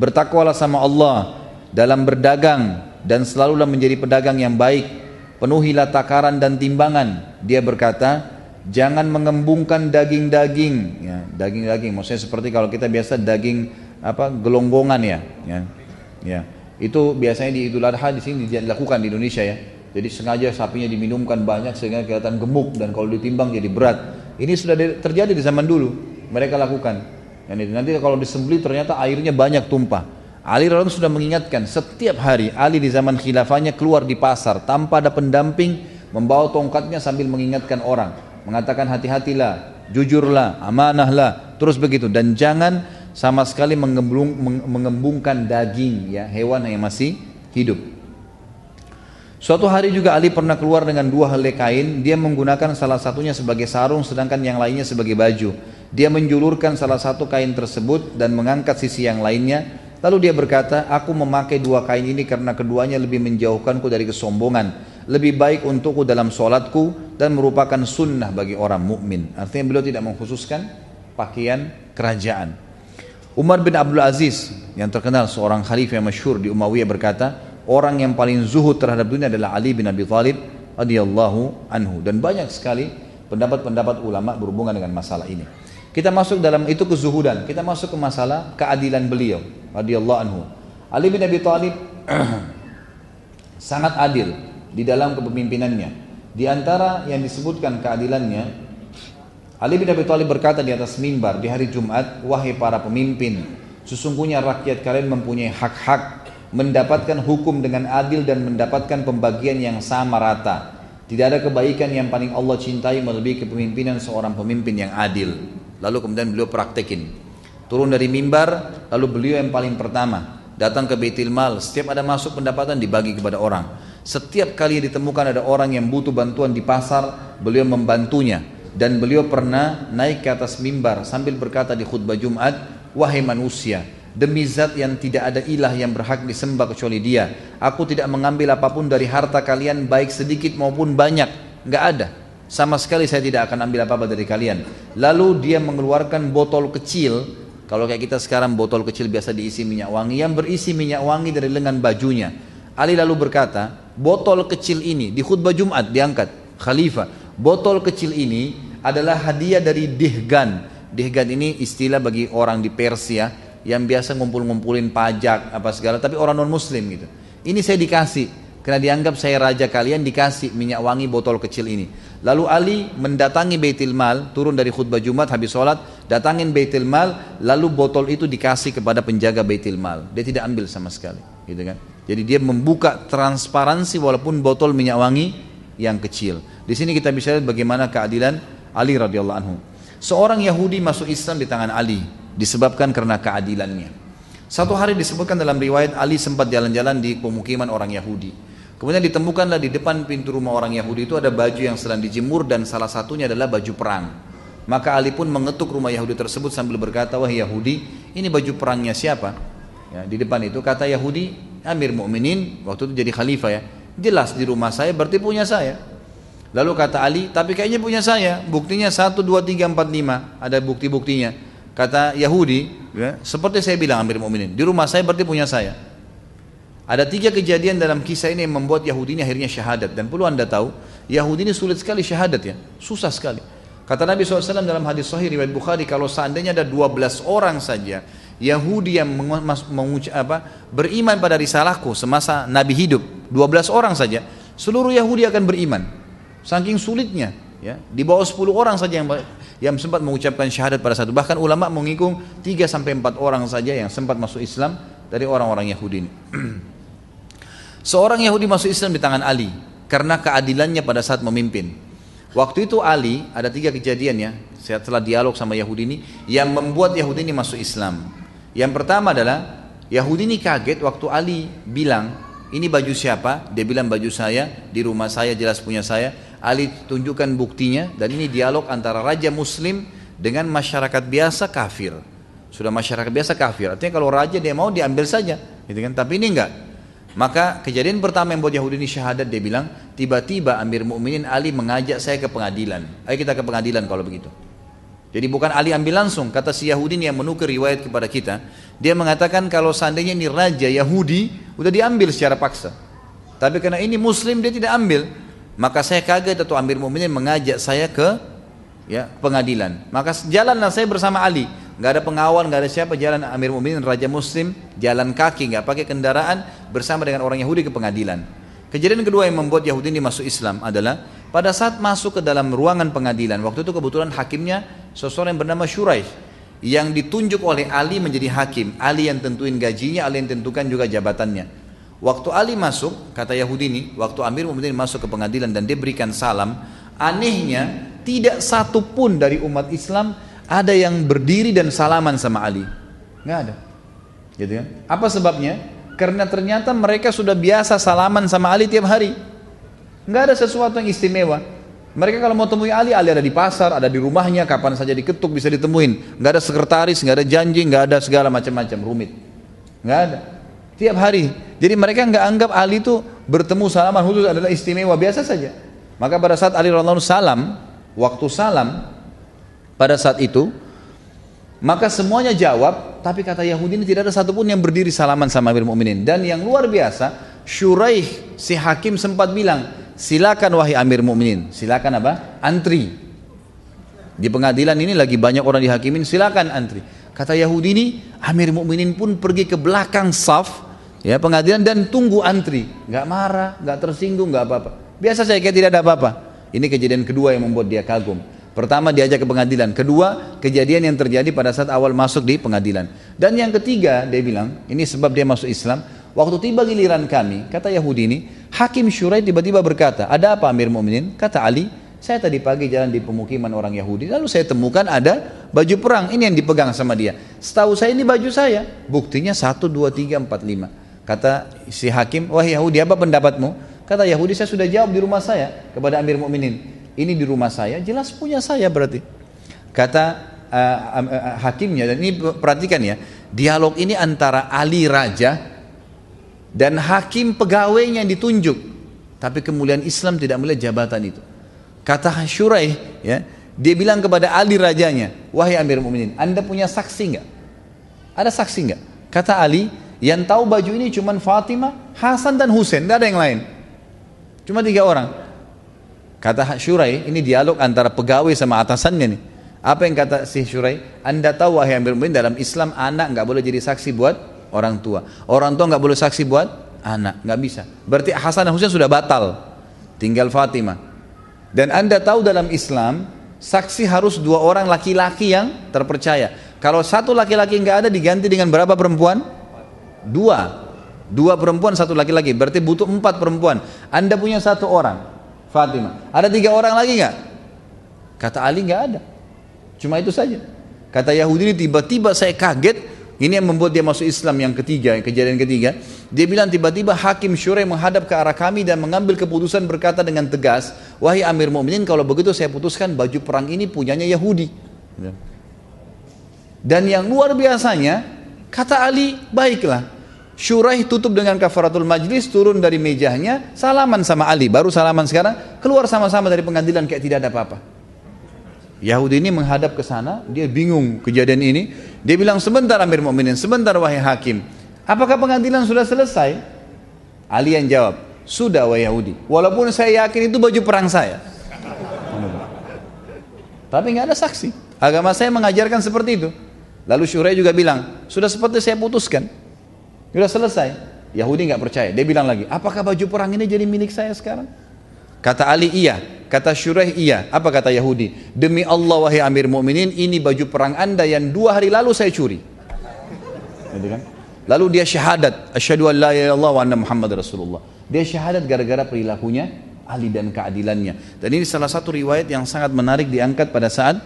bertakwalah sama Allah dalam berdagang dan selalulah menjadi pedagang yang baik. Penuhilah takaran dan timbangan. Dia berkata jangan mengembungkan daging-daging. Ya daging-daging. Maksudnya seperti kalau kita biasa daging apa gelonggongan ya. Ya ya. Itu biasanya di Idul Adha di sini dilakukan di Indonesia ya. Jadi sengaja sapinya diminumkan banyak sehingga kelihatan gemuk dan kalau ditimbang jadi berat. Ini sudah terjadi di zaman dulu. Mereka lakukan nanti kalau disembeli ternyata airnya banyak tumpah. Ali radhiyallahu sudah mengingatkan setiap hari Ali di zaman khilafahnya keluar di pasar tanpa ada pendamping membawa tongkatnya sambil mengingatkan orang. Mengatakan hati-hatilah jujurlah amanahlah terus begitu. Dan jangan sama sekali mengembung, mengembungkan daging ya hewan yang masih hidup Suatu hari juga Ali pernah keluar dengan dua helai kain, dia menggunakan salah satunya sebagai sarung sedangkan yang lainnya sebagai baju. Dia menjulurkan salah satu kain tersebut dan mengangkat sisi yang lainnya Lalu dia berkata, aku memakai dua kain ini karena keduanya lebih menjauhkanku dari kesombongan. Lebih baik untukku dalam sholatku dan merupakan sunnah bagi orang mukmin. Artinya beliau tidak mengkhususkan pakaian kerajaan. Umar bin Abdul Aziz yang terkenal seorang khalifah yang masyhur di Umayyah berkata, orang yang paling zuhud terhadap dunia adalah Ali bin Abi Thalib radhiyallahu anhu dan banyak sekali pendapat-pendapat ulama berhubungan dengan masalah ini. Kita masuk dalam itu kezuhudan. Kita masuk ke masalah keadilan beliau radhiyallahu anhu. Ali bin Abi Thalib sangat adil di dalam kepemimpinannya. Di antara yang disebutkan keadilannya, Ali bin Abi Thalib berkata di atas mimbar di hari Jumat, "Wahai para pemimpin, sesungguhnya rakyat kalian mempunyai hak-hak mendapatkan hukum dengan adil dan mendapatkan pembagian yang sama rata. Tidak ada kebaikan yang paling Allah cintai melebihi kepemimpinan seorang pemimpin yang adil." Lalu kemudian beliau praktekin. Turun dari mimbar, lalu beliau yang paling pertama datang ke Baitul Mal. Setiap ada masuk pendapatan dibagi kepada orang. Setiap kali ditemukan ada orang yang butuh bantuan di pasar, beliau membantunya. Dan beliau pernah naik ke atas mimbar sambil berkata di khutbah Jumat, wahai manusia, demi zat yang tidak ada ilah yang berhak disembah kecuali dia. Aku tidak mengambil apa pun dari harta kalian baik sedikit maupun banyak. Enggak ada sama sekali saya tidak akan ambil apa-apa dari kalian. Lalu dia mengeluarkan botol kecil, kalau kayak kita sekarang botol kecil biasa diisi minyak wangi, yang berisi minyak wangi dari lengan bajunya. Ali lalu berkata, botol kecil ini di khutbah Jumat diangkat, Khalifah, botol kecil ini adalah hadiah dari Dihgan. Dihgan ini istilah bagi orang di Persia yang biasa ngumpul-ngumpulin pajak apa segala, tapi orang non Muslim gitu. Ini saya dikasih karena dianggap saya raja kalian dikasih minyak wangi botol kecil ini. Lalu Ali mendatangi Baitul Mal, turun dari khutbah Jumat habis sholat, datangin Baitul Mal, lalu botol itu dikasih kepada penjaga Baitul Mal. Dia tidak ambil sama sekali, gitu kan? Jadi dia membuka transparansi walaupun botol minyak wangi yang kecil. Di sini kita bisa lihat bagaimana keadilan Ali radhiyallahu anhu. Seorang Yahudi masuk Islam di tangan Ali disebabkan karena keadilannya. Satu hari disebutkan dalam riwayat Ali sempat jalan-jalan di pemukiman orang Yahudi. Kemudian ditemukanlah di depan pintu rumah orang Yahudi itu ada baju yang sedang dijemur dan salah satunya adalah baju perang. Maka Ali pun mengetuk rumah Yahudi tersebut sambil berkata, wah Yahudi, ini baju perangnya siapa? Ya, di depan itu kata Yahudi, Amir Mukminin waktu itu jadi khalifah ya. Jelas di rumah saya berarti punya saya. Lalu kata Ali, tapi kayaknya punya saya. Buktinya 1, 2, 3, 4, 5. Ada bukti-buktinya. Kata Yahudi, ya, seperti saya bilang Amir Mukminin, di rumah saya berarti punya saya. Ada tiga kejadian dalam kisah ini yang membuat Yahudi ini akhirnya syahadat. Dan perlu anda tahu, Yahudi ini sulit sekali syahadat ya. Susah sekali. Kata Nabi SAW dalam hadis sahih riwayat Bukhari, kalau seandainya ada 12 orang saja Yahudi yang apa, beriman pada risalahku semasa Nabi hidup, 12 orang saja, seluruh Yahudi akan beriman. Saking sulitnya, ya. Di bawah 10 orang saja yang yang sempat mengucapkan syahadat pada satu. Bahkan ulama mengikung 3 sampai 4 orang saja yang sempat masuk Islam dari orang-orang Yahudi ini. Seorang Yahudi masuk Islam di tangan Ali karena keadilannya pada saat memimpin. Waktu itu Ali ada tiga kejadian ya setelah dialog sama Yahudi ini yang membuat Yahudi ini masuk Islam. Yang pertama adalah Yahudi ini kaget waktu Ali bilang ini baju siapa? Dia bilang baju saya di rumah saya jelas punya saya. Ali tunjukkan buktinya dan ini dialog antara raja Muslim dengan masyarakat biasa kafir. Sudah masyarakat biasa kafir. Artinya kalau raja dia mau diambil saja, gitu kan? Tapi ini enggak. Maka kejadian pertama yang buat Yahudi ini syahadat dia bilang, tiba-tiba Amir Mukminin Ali mengajak saya ke pengadilan. Ayo kita ke pengadilan kalau begitu. Jadi bukan Ali ambil langsung, kata si Yahudi yang menukir riwayat kepada kita. Dia mengatakan kalau seandainya ini raja Yahudi, udah diambil secara paksa. Tapi karena ini Muslim dia tidak ambil, maka saya kaget atau Amir Mu'minin mengajak saya ke ya pengadilan. Maka jalanlah saya bersama Ali. Gak ada pengawal, gak ada siapa jalan Amir Mu'minin Raja Muslim jalan kaki, gak pakai kendaraan bersama dengan orang Yahudi ke pengadilan. Kejadian kedua yang membuat Yahudi ini masuk Islam adalah pada saat masuk ke dalam ruangan pengadilan. Waktu itu kebetulan hakimnya seseorang yang bernama Shuraih yang ditunjuk oleh Ali menjadi hakim. Ali yang tentuin gajinya, Ali yang tentukan juga jabatannya. Waktu Ali masuk, kata Yahudi ini, waktu Amir Mu'minin masuk ke pengadilan dan dia berikan salam, anehnya tidak satu pun dari umat Islam ada yang berdiri dan salaman sama Ali. Nggak ada. Gitu kan? Apa sebabnya? Karena ternyata mereka sudah biasa salaman sama Ali tiap hari. Nggak ada sesuatu yang istimewa. Mereka kalau mau temui Ali, Ali ada di pasar, ada di rumahnya, kapan saja diketuk bisa ditemuin. Nggak ada sekretaris, nggak ada janji, nggak ada segala macam-macam rumit. Nggak ada. Tiap hari. Jadi mereka nggak anggap Ali itu bertemu salaman khusus adalah istimewa biasa saja. Maka pada saat Ali radhiallahu salam, waktu salam pada saat itu maka semuanya jawab, tapi kata Yahudi ini tidak ada satupun yang berdiri salaman sama Amir Mu'minin. Dan yang luar biasa, Shuraih si hakim sempat bilang, silakan wahai Amir Mu'minin, silakan apa? Antri. Di pengadilan ini lagi banyak orang dihakimin, silakan antri. Kata Yahudi ini, Amir Mu'minin pun pergi ke belakang saf, ya pengadilan dan tunggu antri. Gak marah, gak tersinggung, gak apa-apa. Biasa saya kayak tidak ada apa-apa. Ini kejadian kedua yang membuat dia kagum. Pertama diajak ke pengadilan, kedua kejadian yang terjadi pada saat awal masuk di pengadilan. Dan yang ketiga dia bilang, ini sebab dia masuk Islam, waktu tiba giliran kami, kata Yahudi ini, Hakim Syurai tiba-tiba berkata, ada apa Amir Mu'minin? Kata Ali, saya tadi pagi jalan di pemukiman orang Yahudi, lalu saya temukan ada baju perang, ini yang dipegang sama dia. Setahu saya ini baju saya, buktinya 1, 2, 3, 4, 5. Kata si Hakim, wah Yahudi apa pendapatmu? Kata Yahudi, saya sudah jawab di rumah saya kepada Amir Mu'minin ini di rumah saya, jelas punya saya berarti. Kata uh, uh, hakimnya, dan ini perhatikan ya, dialog ini antara Ali Raja dan hakim pegawainya yang ditunjuk. Tapi kemuliaan Islam tidak melihat jabatan itu. Kata Syurai, ya, dia bilang kepada Ali rajanya, wahai Amir Mu'minin, anda punya saksi nggak? Ada saksi nggak? Kata Ali, yang tahu baju ini cuma Fatimah, Hasan dan Husain, tidak ada yang lain. Cuma tiga orang. Kata Syurai, ini dialog antara pegawai sama atasannya nih. Apa yang kata si Syurai? Anda tahu wahai yang bermain dalam Islam anak nggak boleh jadi saksi buat orang tua. Orang tua nggak boleh saksi buat anak, nggak bisa. Berarti Hasan dan Husain sudah batal. Tinggal Fatimah. Dan Anda tahu dalam Islam saksi harus dua orang laki-laki yang terpercaya. Kalau satu laki-laki nggak ada diganti dengan berapa perempuan? Dua. Dua perempuan, satu laki-laki. Berarti butuh empat perempuan. Anda punya satu orang. Fatimah. Ada tiga orang lagi nggak? Kata Ali nggak ada. Cuma itu saja. Kata Yahudi tiba-tiba saya kaget. Ini yang membuat dia masuk Islam yang ketiga, yang kejadian ketiga. Dia bilang tiba-tiba Hakim Syurai menghadap ke arah kami dan mengambil keputusan berkata dengan tegas, wahai Amir Mu'minin kalau begitu saya putuskan baju perang ini punyanya Yahudi. Dan yang luar biasanya, kata Ali, baiklah, Syuraih tutup dengan kafaratul majlis, turun dari mejanya, salaman sama Ali, baru salaman sekarang, keluar sama-sama dari pengadilan kayak tidak ada apa-apa. Yahudi ini menghadap ke sana, dia bingung kejadian ini. Dia bilang, sebentar Amir Mu'minin, sebentar wahai hakim. Apakah pengadilan sudah selesai? Ali yang jawab, sudah wahai Yahudi. Walaupun saya yakin itu baju perang saya. Tapi nggak ada saksi. Agama saya mengajarkan seperti itu. Lalu Syurai juga bilang, sudah seperti saya putuskan. Sudah selesai. Yahudi nggak percaya. Dia bilang lagi, apakah baju perang ini jadi milik saya sekarang? Kata Ali iya, kata Syuraih iya. Apa kata Yahudi? Demi Allah wahai Amir Mu'minin, ini baju perang anda yang dua hari lalu saya curi. Gitu kan? Lalu dia syahadat, asyhadu an la ilaha illallah wa anna Muhammad Rasulullah. Dia syahadat gara-gara perilakunya Ali dan keadilannya. Dan ini salah satu riwayat yang sangat menarik diangkat pada saat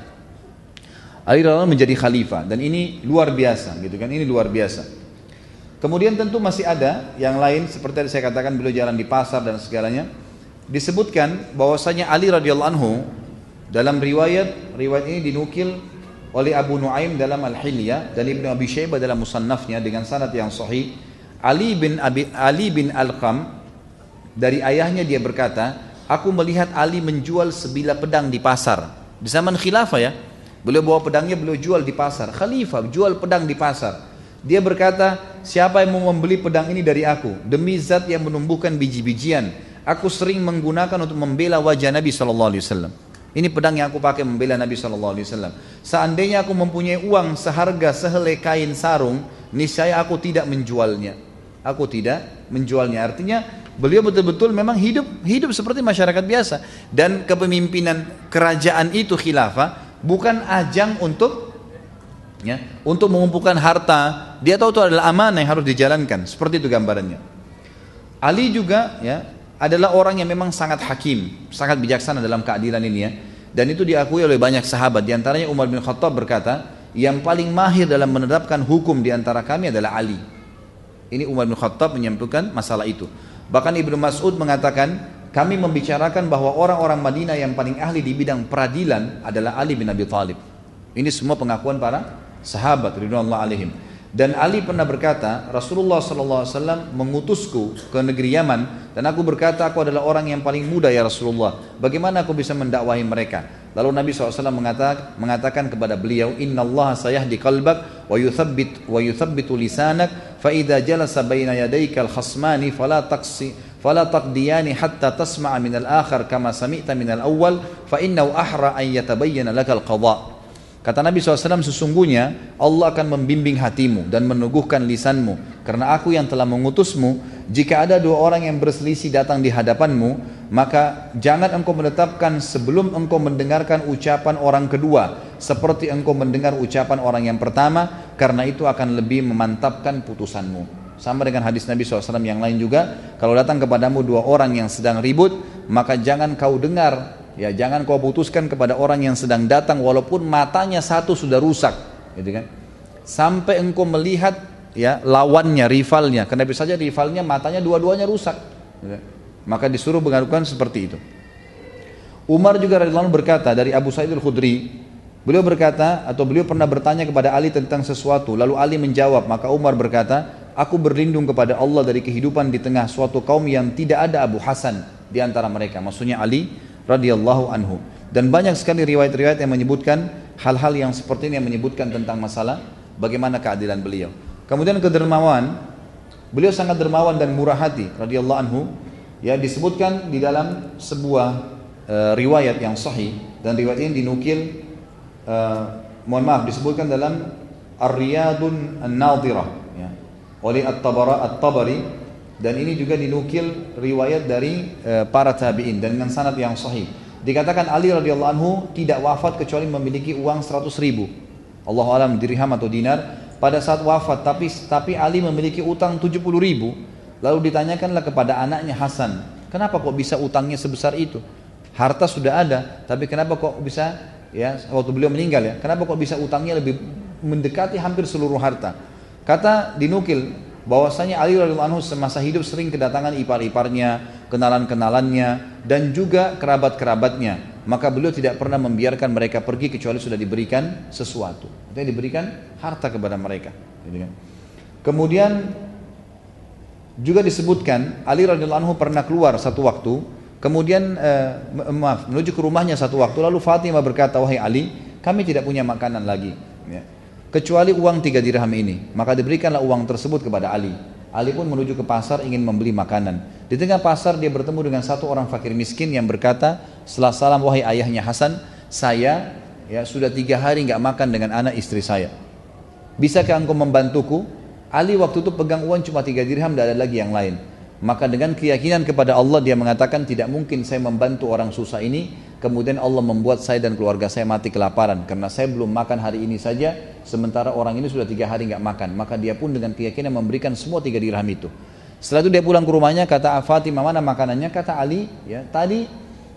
Ali radhiyallahu menjadi khalifah dan ini luar biasa gitu kan ini luar biasa Kemudian tentu masih ada yang lain seperti yang saya katakan beliau jalan di pasar dan segalanya. Disebutkan bahwasanya Ali radhiyallahu anhu dalam riwayat riwayat ini dinukil oleh Abu Nuaim dalam Al-Hilyah dan Ibnu Abi Syaibah dalam musannafnya dengan sanad yang sahih. Ali bin Abi, Ali bin Al-Qam dari ayahnya dia berkata, "Aku melihat Ali menjual sebilah pedang di pasar." Di zaman khilafah ya. Beliau bawa pedangnya, beliau jual di pasar. Khalifah jual pedang di pasar. Dia berkata, siapa yang mau membeli pedang ini dari aku? Demi zat yang menumbuhkan biji-bijian. Aku sering menggunakan untuk membela wajah Nabi SAW. Ini pedang yang aku pakai membela Nabi SAW. Seandainya aku mempunyai uang seharga sehelai kain sarung, niscaya aku tidak menjualnya. Aku tidak menjualnya. Artinya beliau betul-betul memang hidup hidup seperti masyarakat biasa. Dan kepemimpinan kerajaan itu khilafah bukan ajang untuk ya, untuk mengumpulkan harta. Dia tahu itu adalah amanah yang harus dijalankan. Seperti itu gambarannya. Ali juga ya adalah orang yang memang sangat hakim, sangat bijaksana dalam keadilan ini ya. Dan itu diakui oleh banyak sahabat. Di antaranya Umar bin Khattab berkata, yang paling mahir dalam menerapkan hukum di antara kami adalah Ali. Ini Umar bin Khattab menyampaikan masalah itu. Bahkan Ibnu Mas'ud mengatakan, kami membicarakan bahwa orang-orang Madinah yang paling ahli di bidang peradilan adalah Ali bin Abi Thalib. Ini semua pengakuan para sahabat ridwanullah alaihim. Dan Ali pernah berkata, Rasulullah SAW mengutusku ke negeri Yaman dan aku berkata aku adalah orang yang paling muda ya Rasulullah. Bagaimana aku bisa mendakwahi mereka? Lalu Nabi SAW mengatakan, mengatakan kepada beliau, Inna Allah sayahdi qalbak wa yuthabbit wa yuthabbitu lisanak fa idza jalasa baina yadayka al-khasmani fala taqsi فلا تقضيان حتى تسمع من الآخر كما سمعت من الأول فإنه أحرى أن يتبين لك القضاء Kata Nabi SAW sesungguhnya Allah akan membimbing hatimu dan meneguhkan lisanmu. Karena aku yang telah mengutusmu jika ada dua orang yang berselisih datang di hadapanmu maka jangan engkau menetapkan sebelum engkau mendengarkan ucapan orang kedua seperti engkau mendengar ucapan orang yang pertama karena itu akan lebih memantapkan putusanmu. Sama dengan hadis Nabi SAW yang lain juga, kalau datang kepadamu dua orang yang sedang ribut, maka jangan kau dengar, ya jangan kau putuskan kepada orang yang sedang datang walaupun matanya satu sudah rusak, gitu kan? Sampai engkau melihat ya lawannya, rivalnya, karena bisa saja rivalnya matanya dua-duanya rusak. Gitu kan? Maka disuruh mengadukan seperti itu. Umar juga radhiyallahu berkata dari Abu Sa'id al-Khudri, beliau berkata atau beliau pernah bertanya kepada Ali tentang sesuatu, lalu Ali menjawab, maka Umar berkata, Aku berlindung kepada Allah dari kehidupan di tengah suatu kaum yang tidak ada Abu Hasan di antara mereka. Maksudnya Ali radhiyallahu anhu. Dan banyak sekali riwayat-riwayat yang menyebutkan hal-hal yang seperti ini yang menyebutkan tentang masalah bagaimana keadilan beliau. Kemudian kedermawan, beliau sangat dermawan dan murah hati radhiyallahu anhu. Ya disebutkan di dalam sebuah uh, riwayat yang sahih dan riwayat ini dinukil uh, mohon maaf disebutkan dalam Ar-Riyadun An-Nadirah oleh At-Tabari dan ini juga dinukil riwayat dari e, para tabi'in dan dengan sanad yang sahih. Dikatakan Ali radhiyallahu anhu tidak wafat kecuali memiliki uang 100 ribu. Allah alam dirham atau dinar pada saat wafat tapi tapi Ali memiliki utang 70 ribu. Lalu ditanyakanlah kepada anaknya Hasan, kenapa kok bisa utangnya sebesar itu? Harta sudah ada, tapi kenapa kok bisa ya waktu beliau meninggal ya, kenapa kok bisa utangnya lebih mendekati hampir seluruh harta? Kata dinukil bahwasanya Ali radhiyallahu anhu semasa hidup sering kedatangan ipar-iparnya, kenalan-kenalannya dan juga kerabat-kerabatnya. Maka beliau tidak pernah membiarkan mereka pergi kecuali sudah diberikan sesuatu. Artinya diberikan harta kepada mereka. Gitu kan. Kemudian juga disebutkan Ali radhiyallahu anhu pernah keluar satu waktu, kemudian eh, maaf menuju ke rumahnya satu waktu lalu Fatimah berkata wahai Ali, kami tidak punya makanan lagi. Ya kecuali uang tiga dirham ini. Maka diberikanlah uang tersebut kepada Ali. Ali pun menuju ke pasar ingin membeli makanan. Di tengah pasar dia bertemu dengan satu orang fakir miskin yang berkata, setelah salam wahai ayahnya Hasan, saya ya sudah tiga hari nggak makan dengan anak istri saya. Bisakah engkau membantuku? Ali waktu itu pegang uang cuma tiga dirham, tidak ada lagi yang lain. Maka dengan keyakinan kepada Allah dia mengatakan tidak mungkin saya membantu orang susah ini kemudian Allah membuat saya dan keluarga saya mati kelaparan. Karena saya belum makan hari ini saja sementara orang ini sudah tiga hari nggak makan. Maka dia pun dengan keyakinan memberikan semua tiga dirham itu. Setelah itu dia pulang ke rumahnya kata Fatimah mana makanannya? Kata Ali ya tadi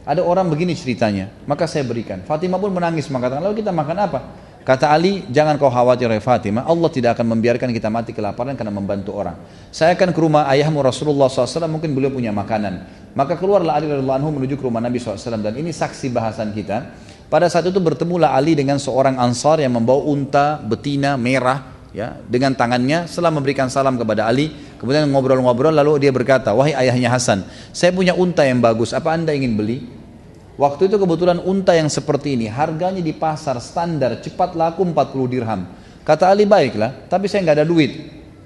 ada orang begini ceritanya. Maka saya berikan. Fatimah pun menangis mengatakan lalu kita makan apa Kata Ali, jangan kau khawatir ya Fatimah, Allah tidak akan membiarkan kita mati kelaparan karena membantu orang. Saya akan ke rumah ayahmu Rasulullah SAW, mungkin beliau punya makanan. Maka keluarlah Ali radhiyallahu anhu menuju ke rumah Nabi SAW dan ini saksi bahasan kita. Pada saat itu bertemulah Ali dengan seorang ansar yang membawa unta betina merah ya dengan tangannya setelah memberikan salam kepada Ali kemudian ngobrol-ngobrol lalu dia berkata wahai ayahnya Hasan saya punya unta yang bagus apa anda ingin beli Waktu itu kebetulan unta yang seperti ini harganya di pasar standar cepat laku 40 dirham. Kata Ali baiklah, tapi saya nggak ada duit.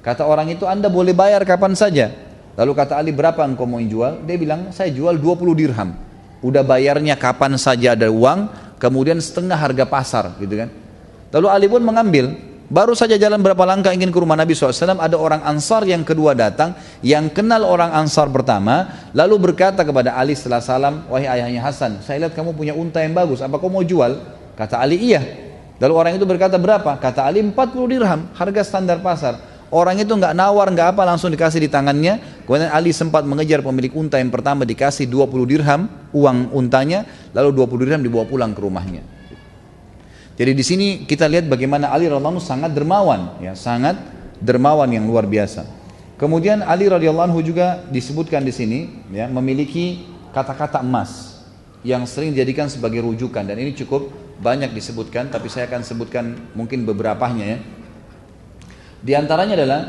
Kata orang itu Anda boleh bayar kapan saja. Lalu kata Ali berapa engkau mau jual? Dia bilang saya jual 20 dirham. Udah bayarnya kapan saja ada uang, kemudian setengah harga pasar gitu kan. Lalu Ali pun mengambil, Baru saja jalan berapa langkah ingin ke rumah Nabi SAW, ada orang Ansar yang kedua datang, yang kenal orang Ansar pertama, lalu berkata kepada Ali setelah salam, wahai ayahnya Hasan, saya lihat kamu punya unta yang bagus, apa kau mau jual? Kata Ali, iya. Lalu orang itu berkata berapa? Kata Ali 40 dirham, harga standar pasar. Orang itu nggak nawar, nggak apa, langsung dikasih di tangannya. Kemudian Ali sempat mengejar pemilik unta yang pertama dikasih 20 dirham uang untanya, lalu 20 dirham dibawa pulang ke rumahnya. Jadi di sini kita lihat bagaimana Ali radhiyallahu sangat dermawan, ya, sangat dermawan yang luar biasa. Kemudian Ali radhiyallahu anhu juga disebutkan di sini ya, memiliki kata-kata emas yang sering dijadikan sebagai rujukan dan ini cukup banyak disebutkan tapi saya akan sebutkan mungkin beberapanya ya. Di antaranya adalah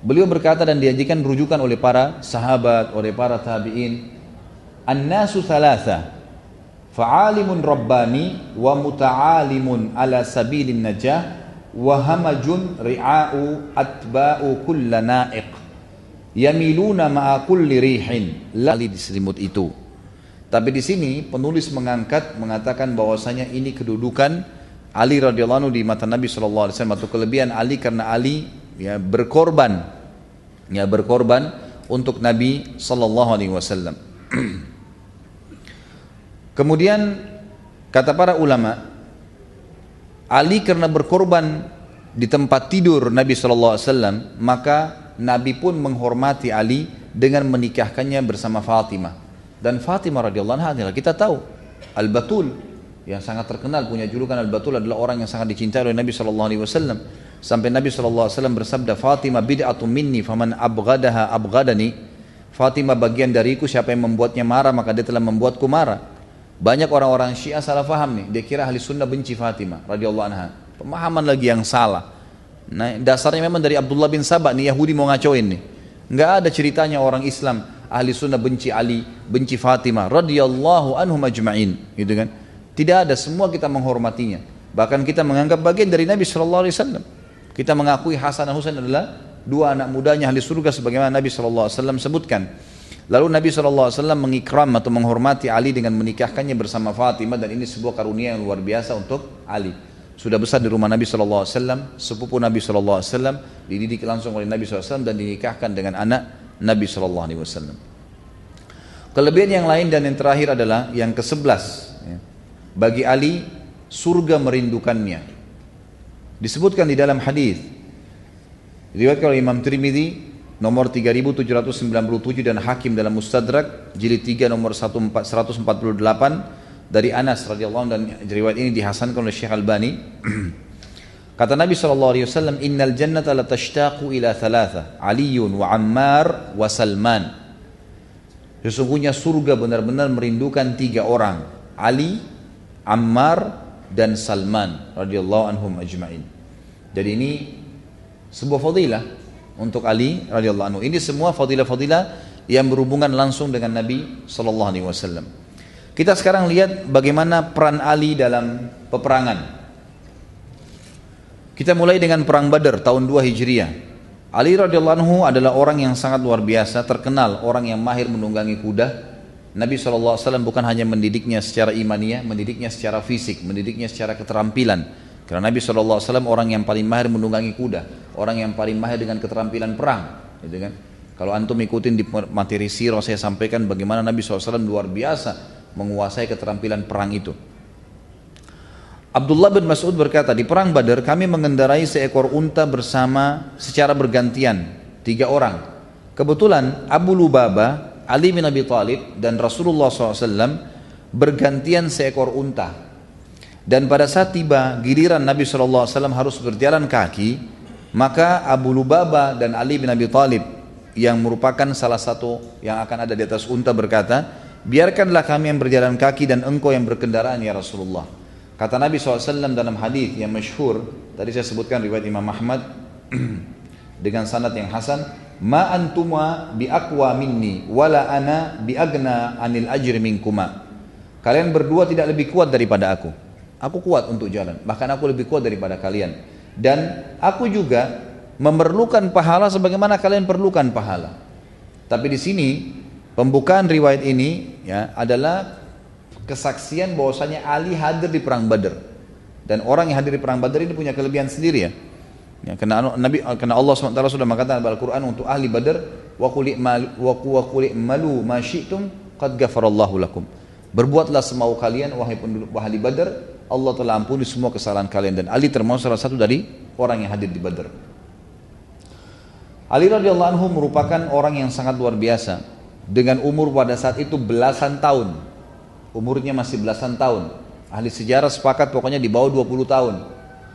beliau berkata dan diajikan rujukan oleh para sahabat, oleh para tabi'in, "An-nasu thalatha fa'alimun rabbani wa muta'alimun ala sabilin najah wa hamajun ri'a'u atba'u kulla na'iq. Yamiluna ma'a kulli rihin. Lali di selimut itu. Tapi di sini penulis mengangkat mengatakan bahwasanya ini kedudukan Ali radhiyallahu anhu di mata Nabi sallallahu alaihi wasallam. Atau kelebihan Ali karena Ali ya berkorban. Ya berkorban untuk Nabi sallallahu alaihi wasallam Kemudian kata para ulama, Ali karena berkorban di tempat tidur Nabi SAW, maka Nabi pun menghormati Ali dengan menikahkannya bersama Fatimah. Dan Fatimah radhiyallahu anha kita tahu Al-Batul yang sangat terkenal punya julukan Al-Batul adalah orang yang sangat dicintai oleh Nabi SAW. Sampai Nabi SAW bersabda Fatimah bid'atun minni faman abghadaha abghadani. Fatimah bagian dariku siapa yang membuatnya marah maka dia telah membuatku marah. Banyak orang-orang Syiah salah faham nih, dia kira ahli sunnah benci Fatimah radhiyallahu anha. Pemahaman lagi yang salah. Nah, dasarnya memang dari Abdullah bin Sabah nih Yahudi mau ngacoin nih. Enggak ada ceritanya orang Islam ahli sunnah benci Ali, benci Fatimah radhiyallahu anhum ajma'in, gitu kan. Tidak ada, semua kita menghormatinya. Bahkan kita menganggap bagian dari Nabi sallallahu alaihi wasallam. Kita mengakui Hasan dan Husain adalah dua anak mudanya ahli surga sebagaimana Nabi sallallahu alaihi wasallam sebutkan. Lalu Nabi SAW mengikram atau menghormati Ali dengan menikahkannya bersama Fatimah dan ini sebuah karunia yang luar biasa untuk Ali. Sudah besar di rumah Nabi SAW, sepupu Nabi SAW, dididik langsung oleh Nabi SAW dan dinikahkan dengan anak Nabi SAW. Kelebihan yang lain dan yang terakhir adalah yang ke-11. Ya. Bagi Ali, surga merindukannya. Disebutkan di dalam hadis. Diriwayatkan oleh Imam Tirmidzi nomor 3797 dan Hakim dalam Mustadrak jilid 3 nomor 148 dari Anas radhiyallahu dan riwayat ini dihasankan oleh Syekh Albani. Kata Nabi SAW, Innal jannata la tashtaqu ila thalatha, Aliyun wa Ammar wa Salman. Sesungguhnya surga benar-benar merindukan tiga orang, Ali, Ammar, dan Salman radhiyallahu anhum ajma'in. Jadi ini sebuah fadilah untuk Ali radhiyallahu anhu. Ini semua fadilah-fadilah yang berhubungan langsung dengan Nabi sallallahu alaihi wasallam. Kita sekarang lihat bagaimana peran Ali dalam peperangan. Kita mulai dengan perang Badar tahun 2 Hijriah. Ali radhiyallahu anhu adalah orang yang sangat luar biasa, terkenal orang yang mahir menunggangi kuda. Nabi SAW bukan hanya mendidiknya secara imaniah, mendidiknya secara fisik, mendidiknya secara keterampilan. Karena Nabi SAW orang yang paling mahir menunggangi kuda, orang yang paling mahir dengan keterampilan perang, gitu kan? Kalau antum ikutin di materi sirah saya sampaikan bagaimana Nabi SAW luar biasa menguasai keterampilan perang itu. Abdullah bin Mas'ud berkata, di perang Badar kami mengendarai seekor unta bersama secara bergantian, tiga orang. Kebetulan Abu Lubaba, Ali bin Abi Thalib dan Rasulullah SAW bergantian seekor unta dan pada saat tiba giliran Nabi SAW harus berjalan kaki, maka Abu Lubaba dan Ali bin Abi Thalib yang merupakan salah satu yang akan ada di atas unta berkata, biarkanlah kami yang berjalan kaki dan engkau yang berkendaraan ya Rasulullah. Kata Nabi SAW dalam hadis yang masyhur, tadi saya sebutkan riwayat Imam Ahmad dengan sanad yang hasan, ma antuma bi aqwa minni wala ana bi agna anil ajri minkuma Kalian berdua tidak lebih kuat daripada aku. Aku kuat untuk jalan, bahkan aku lebih kuat daripada kalian. Dan aku juga memerlukan pahala sebagaimana kalian perlukan pahala. Tapi di sini pembukaan riwayat ini ya adalah kesaksian bahwasanya Ali hadir di perang Badar. Dan orang yang hadir di perang Badar ini punya kelebihan sendiri ya. Ya, karena Nabi karena Allah SWT sudah mengatakan dalam Al-Qur'an untuk ahli Badar wa qul malu ma syi'tum qad lakum. Berbuatlah semau kalian wahai penduduk ahli Badar, Allah telah ampuni semua kesalahan kalian dan Ali termasuk salah satu dari orang yang hadir di Badar. Ali radhiyallahu anhu merupakan orang yang sangat luar biasa dengan umur pada saat itu belasan tahun. Umurnya masih belasan tahun. Ahli sejarah sepakat pokoknya di bawah 20 tahun.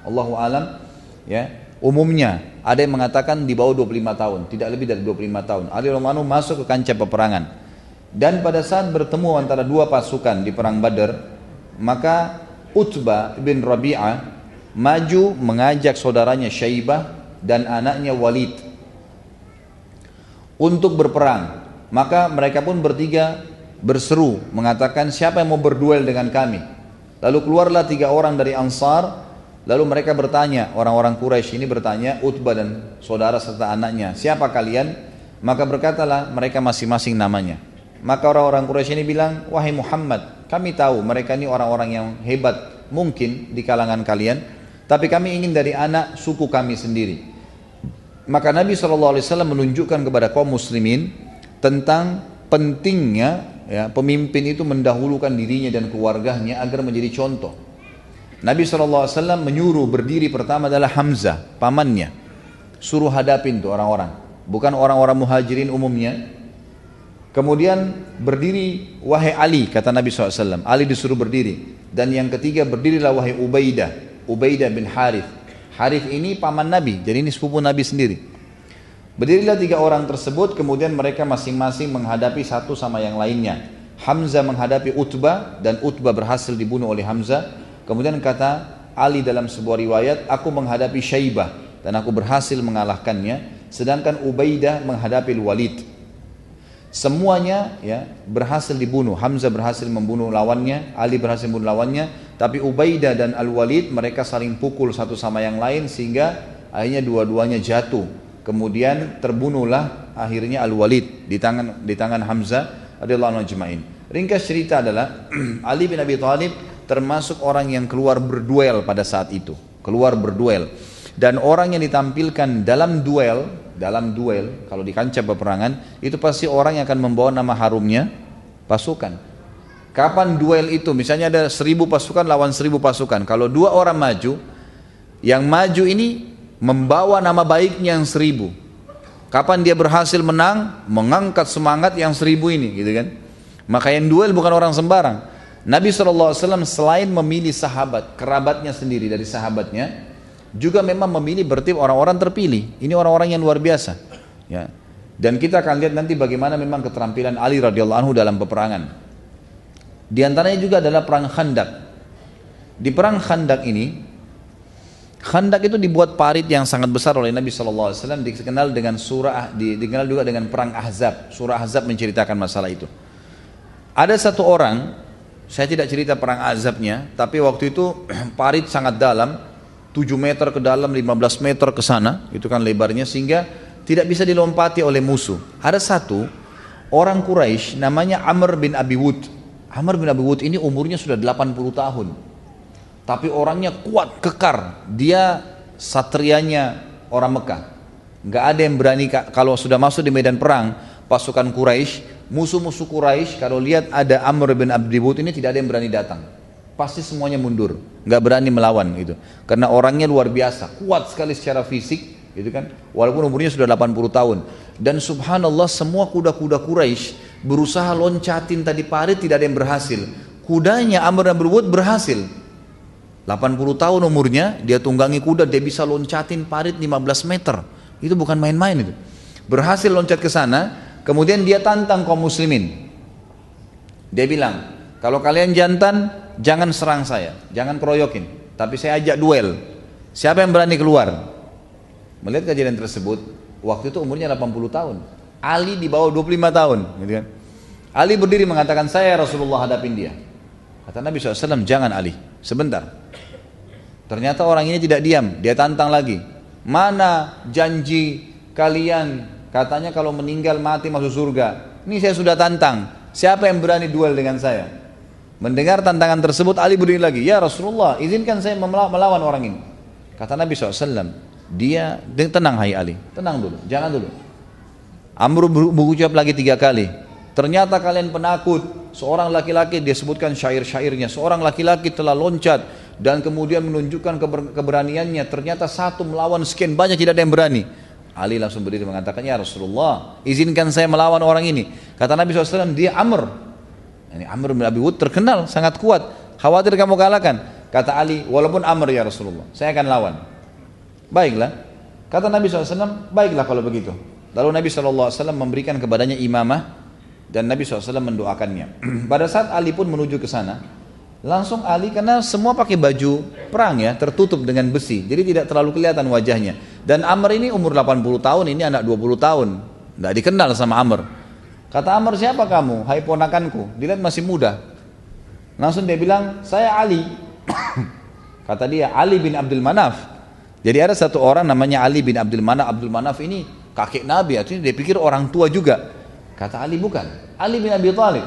Allahu alam ya. Umumnya ada yang mengatakan di bawah 25 tahun, tidak lebih dari 25 tahun. Ali Romano masuk ke kancah peperangan. Dan pada saat bertemu antara dua pasukan di perang Badar, maka Utbah bin Rabi'ah maju mengajak saudaranya Syaibah dan anaknya Walid untuk berperang. Maka mereka pun bertiga berseru mengatakan siapa yang mau berduel dengan kami. Lalu keluarlah tiga orang dari Ansar Lalu mereka bertanya, orang-orang Quraisy ini bertanya, Utbah dan saudara serta anaknya, siapa kalian? Maka berkatalah mereka masing-masing namanya. Maka orang-orang Quraisy ini bilang, wahai Muhammad, kami tahu mereka ini orang-orang yang hebat mungkin di kalangan kalian, tapi kami ingin dari anak suku kami sendiri. Maka Nabi SAW menunjukkan kepada kaum muslimin tentang pentingnya ya, pemimpin itu mendahulukan dirinya dan keluarganya agar menjadi contoh. Nabi SAW menyuruh berdiri pertama adalah Hamzah, pamannya. Suruh hadapin tuh orang-orang. Bukan orang-orang muhajirin umumnya. Kemudian berdiri wahai Ali, kata Nabi SAW. Ali disuruh berdiri. Dan yang ketiga berdirilah wahai Ubaidah. Ubaidah bin Harith. Harith ini paman Nabi, jadi ini sepupu Nabi sendiri. Berdirilah tiga orang tersebut, kemudian mereka masing-masing menghadapi satu sama yang lainnya. Hamzah menghadapi Utbah dan Utbah berhasil dibunuh oleh Hamzah Kemudian kata Ali dalam sebuah riwayat, aku menghadapi Syaibah dan aku berhasil mengalahkannya, sedangkan Ubaidah menghadapi Walid. Semuanya ya berhasil dibunuh. Hamzah berhasil membunuh lawannya, Ali berhasil membunuh lawannya, tapi Ubaidah dan Al-Walid mereka saling pukul satu sama yang lain sehingga akhirnya dua-duanya jatuh. Kemudian terbunuhlah akhirnya Al-Walid di tangan di tangan Hamzah radhiyallahu anhu Ringkas cerita adalah Ali bin Abi Thalib termasuk orang yang keluar berduel pada saat itu, keluar berduel. Dan orang yang ditampilkan dalam duel, dalam duel, kalau di kancah peperangan, itu pasti orang yang akan membawa nama harumnya pasukan. Kapan duel itu? Misalnya ada seribu pasukan lawan seribu pasukan. Kalau dua orang maju, yang maju ini membawa nama baiknya yang seribu. Kapan dia berhasil menang, mengangkat semangat yang seribu ini, gitu kan? Maka yang duel bukan orang sembarang. Nabi SAW selain memilih sahabat, kerabatnya sendiri dari sahabatnya, juga memang memilih bertip orang-orang terpilih. Ini orang-orang yang luar biasa. Ya. Dan kita akan lihat nanti bagaimana memang keterampilan Ali radhiyallahu anhu dalam peperangan. Di antaranya juga adalah perang Khandak. Di perang Khandak ini, Khandak itu dibuat parit yang sangat besar oleh Nabi SAW dikenal dengan surah dikenal juga dengan perang Ahzab. Surah Ahzab menceritakan masalah itu. Ada satu orang saya tidak cerita perang azabnya, tapi waktu itu parit sangat dalam, 7 meter ke dalam, 15 meter ke sana, itu kan lebarnya, sehingga tidak bisa dilompati oleh musuh. Ada satu orang Quraisy namanya Amr bin Abi Wud. Amr bin Abi Wud ini umurnya sudah 80 tahun. Tapi orangnya kuat, kekar. Dia satrianya orang Mekah. Nggak ada yang berani kalau sudah masuk di medan perang, pasukan Quraisy musuh-musuh Quraisy kalau lihat ada Amr bin Abdibut ini tidak ada yang berani datang. Pasti semuanya mundur, nggak berani melawan gitu. Karena orangnya luar biasa, kuat sekali secara fisik, gitu kan. Walaupun umurnya sudah 80 tahun. Dan subhanallah semua kuda-kuda Quraisy berusaha loncatin tadi parit tidak ada yang berhasil. Kudanya Amr bin Abdibut berhasil. 80 tahun umurnya, dia tunggangi kuda, dia bisa loncatin parit 15 meter. Itu bukan main-main itu. Berhasil loncat ke sana, Kemudian dia tantang kaum muslimin. Dia bilang, kalau kalian jantan, jangan serang saya, jangan keroyokin. Tapi saya ajak duel. Siapa yang berani keluar? Melihat kejadian tersebut, waktu itu umurnya 80 tahun. Ali di bawah 25 tahun. Gitu kan. Ali berdiri mengatakan, saya Rasulullah hadapin dia. Kata Nabi SAW, jangan Ali, sebentar. Ternyata orang ini tidak diam, dia tantang lagi. Mana janji kalian katanya kalau meninggal mati masuk surga. Ini saya sudah tantang. Siapa yang berani duel dengan saya? Mendengar tantangan tersebut Ali berdiri lagi. Ya Rasulullah izinkan saya melawan orang ini. Kata Nabi SAW. Dia tenang hai Ali. Tenang dulu. Jangan dulu. Amr berucap lagi tiga kali. Ternyata kalian penakut. Seorang laki-laki dia sebutkan syair-syairnya. Seorang laki-laki telah loncat dan kemudian menunjukkan keber keberaniannya. Ternyata satu melawan sekian banyak tidak ada yang berani. Ali langsung berdiri mengatakan, Ya Rasulullah, izinkan saya melawan orang ini. Kata Nabi SAW, dia Amr. Ini Amr bin Abi Wud terkenal, sangat kuat. Khawatir kamu kalahkan. Kata Ali, walaupun Amr ya Rasulullah, saya akan lawan. Baiklah. Kata Nabi SAW, baiklah kalau begitu. Lalu Nabi SAW memberikan kepadanya imamah dan Nabi SAW mendoakannya. Pada saat Ali pun menuju ke sana, langsung Ali karena semua pakai baju perang ya, tertutup dengan besi, jadi tidak terlalu kelihatan wajahnya. Dan Amr ini umur 80 tahun, ini anak 20 tahun, tidak dikenal sama Amr. Kata Amr siapa kamu? Hai ponakanku, dilihat masih muda. Langsung dia bilang, saya Ali. Kata dia, Ali bin Abdul Manaf. Jadi ada satu orang namanya Ali bin Abdul Manaf. Abdul Manaf ini kakek Nabi, artinya dia pikir orang tua juga. Kata Ali bukan. Ali bin Abi Thalib.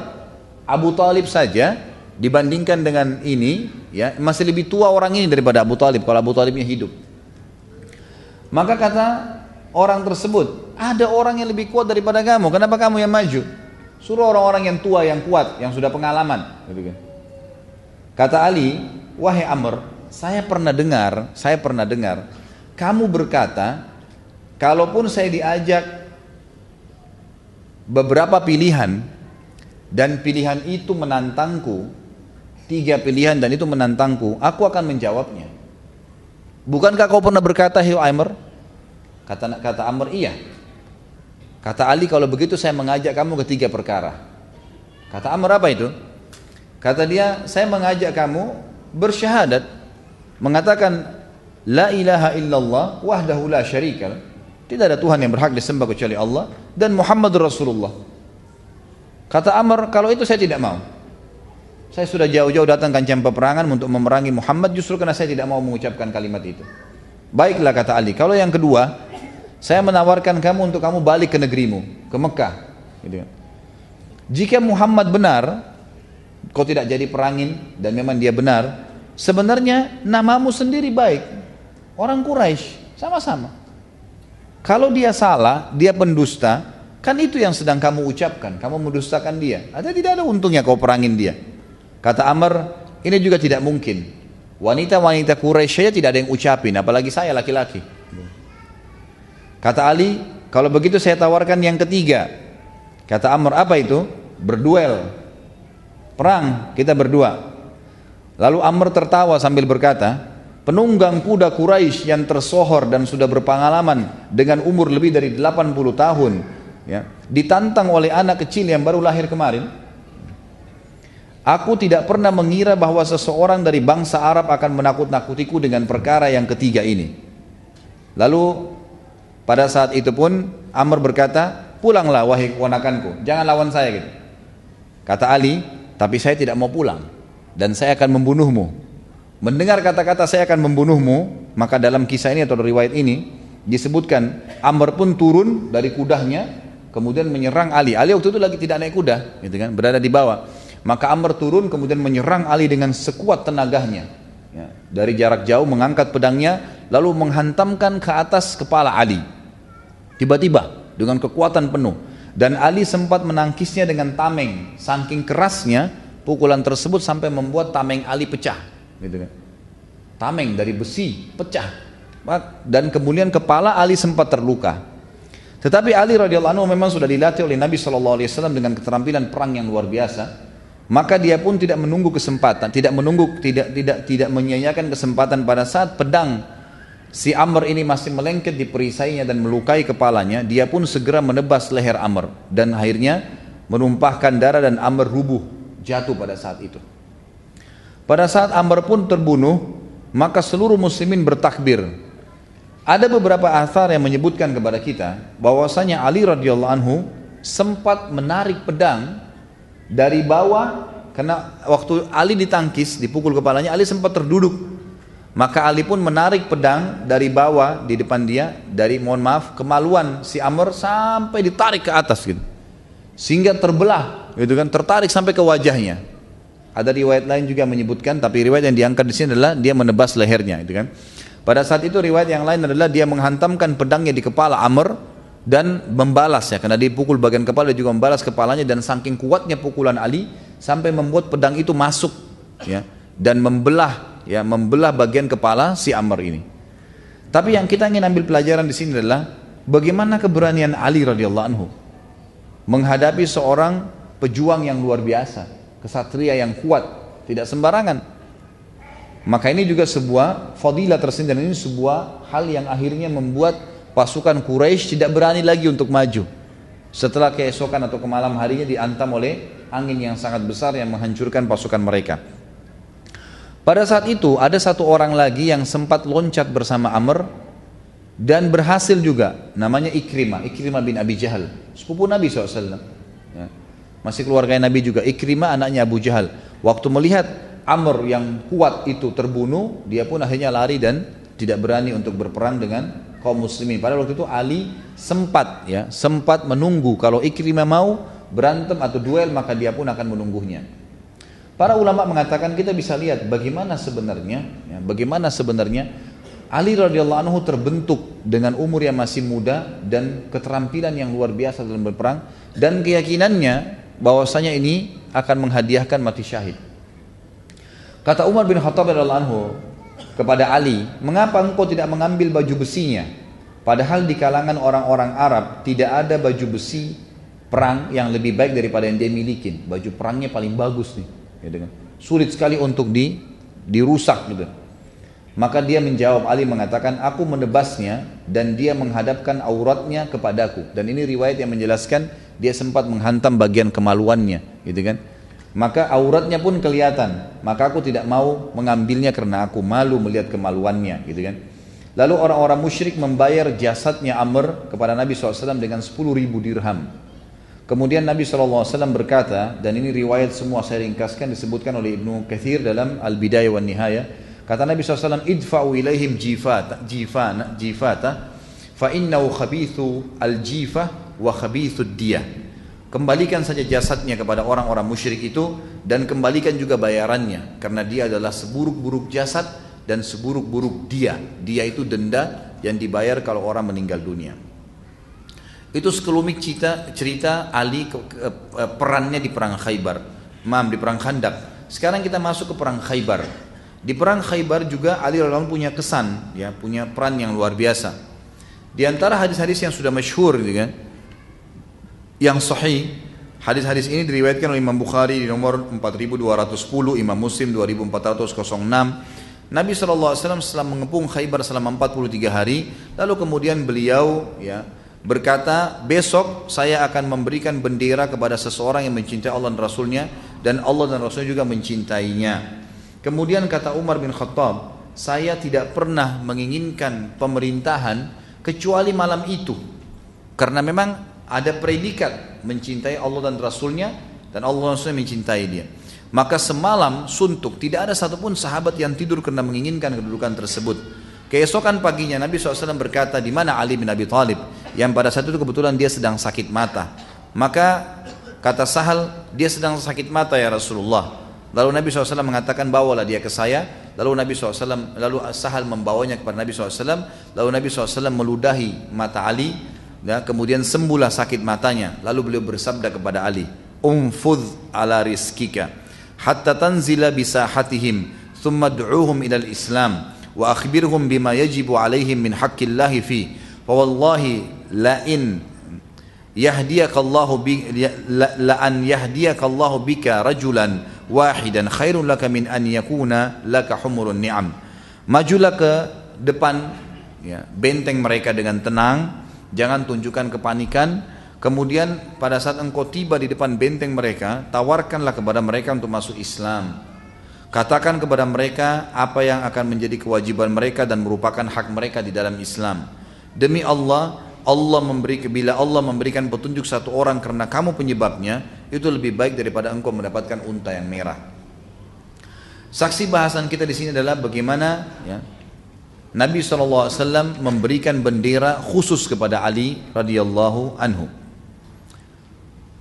Abu Talib saja dibandingkan dengan ini ya masih lebih tua orang ini daripada Abu Talib kalau Abu Talibnya hidup. Maka kata orang tersebut, ada orang yang lebih kuat daripada kamu. Kenapa kamu yang maju? Suruh orang-orang yang tua, yang kuat, yang sudah pengalaman. Gitu kan. Kata Ali, wahai Amr, saya pernah dengar, saya pernah dengar, kamu berkata, kalaupun saya diajak beberapa pilihan dan pilihan itu menantangku, tiga pilihan dan itu menantangku, aku akan menjawabnya. Bukankah kau pernah berkata, Hei Amr? Kata, kata Amr, iya. Kata Ali, kalau begitu saya mengajak kamu ke tiga perkara. Kata Amr, apa itu? Kata dia, saya mengajak kamu bersyahadat, mengatakan, La ilaha illallah wahdahu la syarikal tidak ada Tuhan yang berhak disembah kecuali Allah dan Muhammad Rasulullah. Kata Amr, kalau itu saya tidak mau. Saya sudah jauh-jauh datang kancam peperangan untuk memerangi Muhammad justru karena saya tidak mau mengucapkan kalimat itu. Baiklah kata Ali, kalau yang kedua, saya menawarkan kamu untuk kamu balik ke negerimu, ke Mekah. Gitu. Kan. Jika Muhammad benar, kau tidak jadi perangin dan memang dia benar, sebenarnya namamu sendiri baik. Orang Quraisy sama-sama. Kalau dia salah, dia pendusta, kan itu yang sedang kamu ucapkan, kamu mendustakan dia. Ada tidak ada untungnya kau perangin dia. Kata Amr, ini juga tidak mungkin. Wanita-wanita Quraisy saja tidak ada yang ucapin, apalagi saya laki-laki. Kata Ali, kalau begitu saya tawarkan yang ketiga. Kata Amr, apa itu? Berduel. Perang, kita berdua. Lalu Amr tertawa sambil berkata, penunggang kuda Quraisy yang tersohor dan sudah berpengalaman dengan umur lebih dari 80 tahun ya, ditantang oleh anak kecil yang baru lahir kemarin aku tidak pernah mengira bahwa seseorang dari bangsa Arab akan menakut-nakutiku dengan perkara yang ketiga ini lalu pada saat itu pun Amr berkata pulanglah wahai keponakanku jangan lawan saya gitu kata Ali tapi saya tidak mau pulang dan saya akan membunuhmu mendengar kata-kata saya akan membunuhmu, maka dalam kisah ini atau riwayat ini disebutkan Amr pun turun dari kudanya kemudian menyerang Ali. Ali waktu itu lagi tidak naik kuda, gitu kan, berada di bawah. Maka Amr turun kemudian menyerang Ali dengan sekuat tenaganya. Ya, dari jarak jauh mengangkat pedangnya lalu menghantamkan ke atas kepala Ali. Tiba-tiba dengan kekuatan penuh dan Ali sempat menangkisnya dengan tameng. Saking kerasnya pukulan tersebut sampai membuat tameng Ali pecah gitu kan. Tameng dari besi pecah dan kemudian kepala Ali sempat terluka. Tetapi Ali radhiyallahu anhu memang sudah dilatih oleh Nabi saw dengan keterampilan perang yang luar biasa. Maka dia pun tidak menunggu kesempatan, tidak menunggu, tidak tidak tidak menyia-nyiakan kesempatan pada saat pedang si Amr ini masih melengket di perisainya dan melukai kepalanya, dia pun segera menebas leher Amr dan akhirnya menumpahkan darah dan Amr rubuh jatuh pada saat itu. Pada saat Amr pun terbunuh, maka seluruh muslimin bertakbir. Ada beberapa asar yang menyebutkan kepada kita bahwasanya Ali radhiyallahu anhu sempat menarik pedang dari bawah Karena waktu Ali ditangkis, dipukul kepalanya, Ali sempat terduduk. Maka Ali pun menarik pedang dari bawah di depan dia, dari mohon maaf kemaluan si Amr sampai ditarik ke atas gitu. Sehingga terbelah, gitu kan, tertarik sampai ke wajahnya. Ada riwayat lain juga menyebutkan, tapi riwayat yang diangkat di sini adalah dia menebas lehernya, gitu kan. Pada saat itu riwayat yang lain adalah dia menghantamkan pedangnya di kepala Amr dan membalas ya karena dipukul bagian kepala dia juga membalas kepalanya dan saking kuatnya pukulan Ali sampai membuat pedang itu masuk ya dan membelah ya membelah bagian kepala si Amr ini. Tapi yang kita ingin ambil pelajaran di sini adalah bagaimana keberanian Ali radhiyallahu anhu menghadapi seorang pejuang yang luar biasa, kesatria yang kuat, tidak sembarangan. Maka ini juga sebuah fadilah tersendiri ini sebuah hal yang akhirnya membuat pasukan Quraisy tidak berani lagi untuk maju. Setelah keesokan atau ke malam harinya diantam oleh angin yang sangat besar yang menghancurkan pasukan mereka. Pada saat itu ada satu orang lagi yang sempat loncat bersama Amr dan berhasil juga namanya Ikrimah, Ikrimah bin Abi Jahal, sepupu Nabi SAW. Ya. Masih keluarga Nabi juga. Ikrimah anaknya Abu Jahal. Waktu melihat Amr yang kuat itu terbunuh, dia pun akhirnya lari dan tidak berani untuk berperang dengan kaum muslimin. Pada waktu itu Ali sempat ya, sempat menunggu kalau Ikrimah mau berantem atau duel maka dia pun akan menunggunya. Para ulama mengatakan kita bisa lihat bagaimana sebenarnya, ya, bagaimana sebenarnya Ali radhiyallahu anhu terbentuk dengan umur yang masih muda dan keterampilan yang luar biasa dalam berperang dan keyakinannya bahwasanya ini akan menghadiahkan mati syahid. Kata Umar bin Khattab radhiyallahu anhu kepada Ali, "Mengapa engkau tidak mengambil baju besinya?" Padahal di kalangan orang-orang Arab tidak ada baju besi perang yang lebih baik daripada yang dia miliki. Baju perangnya paling bagus nih, gitu kan. Sulit sekali untuk di dirusak gitu. Maka dia menjawab Ali mengatakan aku menebasnya dan dia menghadapkan auratnya kepadaku dan ini riwayat yang menjelaskan dia sempat menghantam bagian kemaluannya gitu kan maka auratnya pun kelihatan maka aku tidak mau mengambilnya karena aku malu melihat kemaluannya gitu kan lalu orang-orang musyrik membayar jasadnya Amr kepada Nabi SAW dengan 10 ribu dirham Kemudian Nabi SAW berkata, dan ini riwayat semua saya ringkaskan disebutkan oleh Ibnu Kathir dalam Al-Bidayah wa Nihaya. Kata Nabi SAW, idfa'u ilaihim jifata, jifana, jifata, fa innahu khabithu al-jifah wa khabithu diyah. Kembalikan saja jasadnya kepada orang-orang musyrik itu dan kembalikan juga bayarannya karena dia adalah seburuk-buruk jasad dan seburuk-buruk dia. Dia itu denda yang dibayar kalau orang meninggal dunia. Itu sekelumit cerita, cerita Ali ke, ke, ke, perannya di perang Khaybar. Mam di perang Khandak. Sekarang kita masuk ke perang Khaybar. Di perang Khaybar juga Ali radhiyallahu punya kesan, ya, punya peran yang luar biasa. Di antara hadis-hadis yang sudah masyhur gitu kan. Yang sahih, hadis-hadis ini diriwayatkan oleh Imam Bukhari di nomor 4210, Imam Muslim 2406. Nabi SAW setelah mengepung Khaybar selama 43 hari, lalu kemudian beliau ya berkata, besok saya akan memberikan bendera kepada seseorang yang mencintai Allah dan Rasulnya dan Allah dan Rasulnya juga mencintainya. Kemudian kata Umar bin Khattab, saya tidak pernah menginginkan pemerintahan kecuali malam itu. Karena memang ada predikat mencintai Allah dan Rasulnya dan Allah dan Rasulnya mencintai dia. Maka semalam suntuk tidak ada satupun sahabat yang tidur karena menginginkan kedudukan tersebut. Keesokan paginya Nabi SAW berkata di mana Ali bin Abi Thalib yang pada saat itu kebetulan dia sedang sakit mata. Maka kata Sahal dia sedang sakit mata ya Rasulullah. Lalu Nabi SAW mengatakan bawalah dia ke saya. Lalu Nabi SAW lalu Sahal membawanya kepada Nabi SAW. Lalu Nabi SAW meludahi mata Ali. Ya, kemudian sembuhlah sakit matanya. Lalu beliau bersabda kepada Ali, Umfudh ala rizkika hatta tanzila bisahatihim thumma du'uhum ilal Islam wa akhbirhum bima yajibu alaihim min haqqillahi fi wallahi la in yahdiyakallahu bi la an yahdiyakallahu bika rajulan wahidan khairun laka min an yakuna laka humurun ni'am. Majulah ke depan ya, benteng mereka dengan tenang jangan tunjukkan kepanikan. Kemudian pada saat engkau tiba di depan benteng mereka tawarkanlah kepada mereka untuk masuk Islam. Katakan kepada mereka apa yang akan menjadi kewajiban mereka dan merupakan hak mereka di dalam Islam. Demi Allah, Allah memberi bila Allah memberikan petunjuk satu orang karena kamu penyebabnya itu lebih baik daripada engkau mendapatkan unta yang merah. Saksi bahasan kita di sini adalah bagaimana ya, Nabi SAW memberikan bendera khusus kepada Ali radhiyallahu anhu.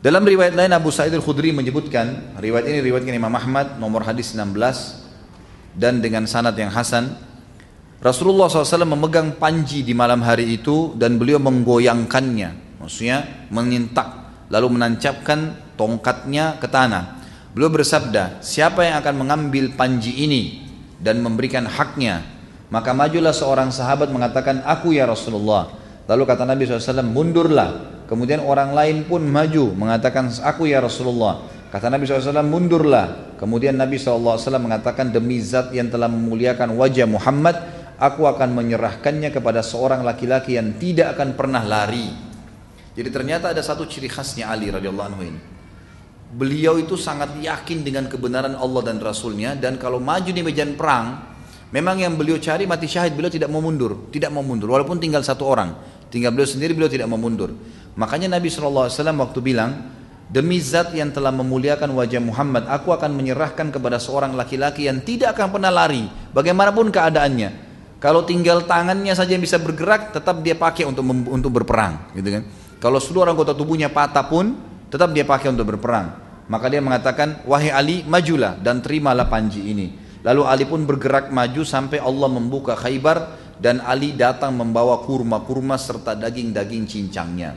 Dalam riwayat lain Abu Sa'id al-Khudri menyebutkan, riwayat ini riwayatkan Imam Ahmad nomor hadis 16 dan dengan sanad yang hasan Rasulullah SAW memegang panji di malam hari itu dan beliau menggoyangkannya, maksudnya menintak, lalu menancapkan tongkatnya ke tanah. Beliau bersabda, siapa yang akan mengambil panji ini dan memberikan haknya, maka majulah seorang sahabat mengatakan, aku ya Rasulullah. Lalu kata Nabi SAW, mundurlah. Kemudian orang lain pun maju mengatakan, aku ya Rasulullah. Kata Nabi SAW, mundurlah. Kemudian Nabi SAW mengatakan, demi zat yang telah memuliakan wajah Muhammad, aku akan menyerahkannya kepada seorang laki-laki yang tidak akan pernah lari. Jadi ternyata ada satu ciri khasnya Ali radhiyallahu anhu ini. Beliau itu sangat yakin dengan kebenaran Allah dan Rasulnya dan kalau maju di medan perang, memang yang beliau cari mati syahid, beliau tidak mau mundur, tidak mau mundur walaupun tinggal satu orang, tinggal beliau sendiri beliau tidak mau mundur. Makanya Nabi SAW waktu bilang, Demi zat yang telah memuliakan wajah Muhammad, aku akan menyerahkan kepada seorang laki-laki yang tidak akan pernah lari, bagaimanapun keadaannya. Kalau tinggal tangannya saja yang bisa bergerak, tetap dia pakai untuk untuk berperang, gitu kan? Kalau seluruh anggota tubuhnya patah pun, tetap dia pakai untuk berperang. Maka dia mengatakan, wahai Ali, majulah dan terimalah panji ini. Lalu Ali pun bergerak maju sampai Allah membuka Khaybar dan Ali datang membawa kurma-kurma serta daging-daging cincangnya.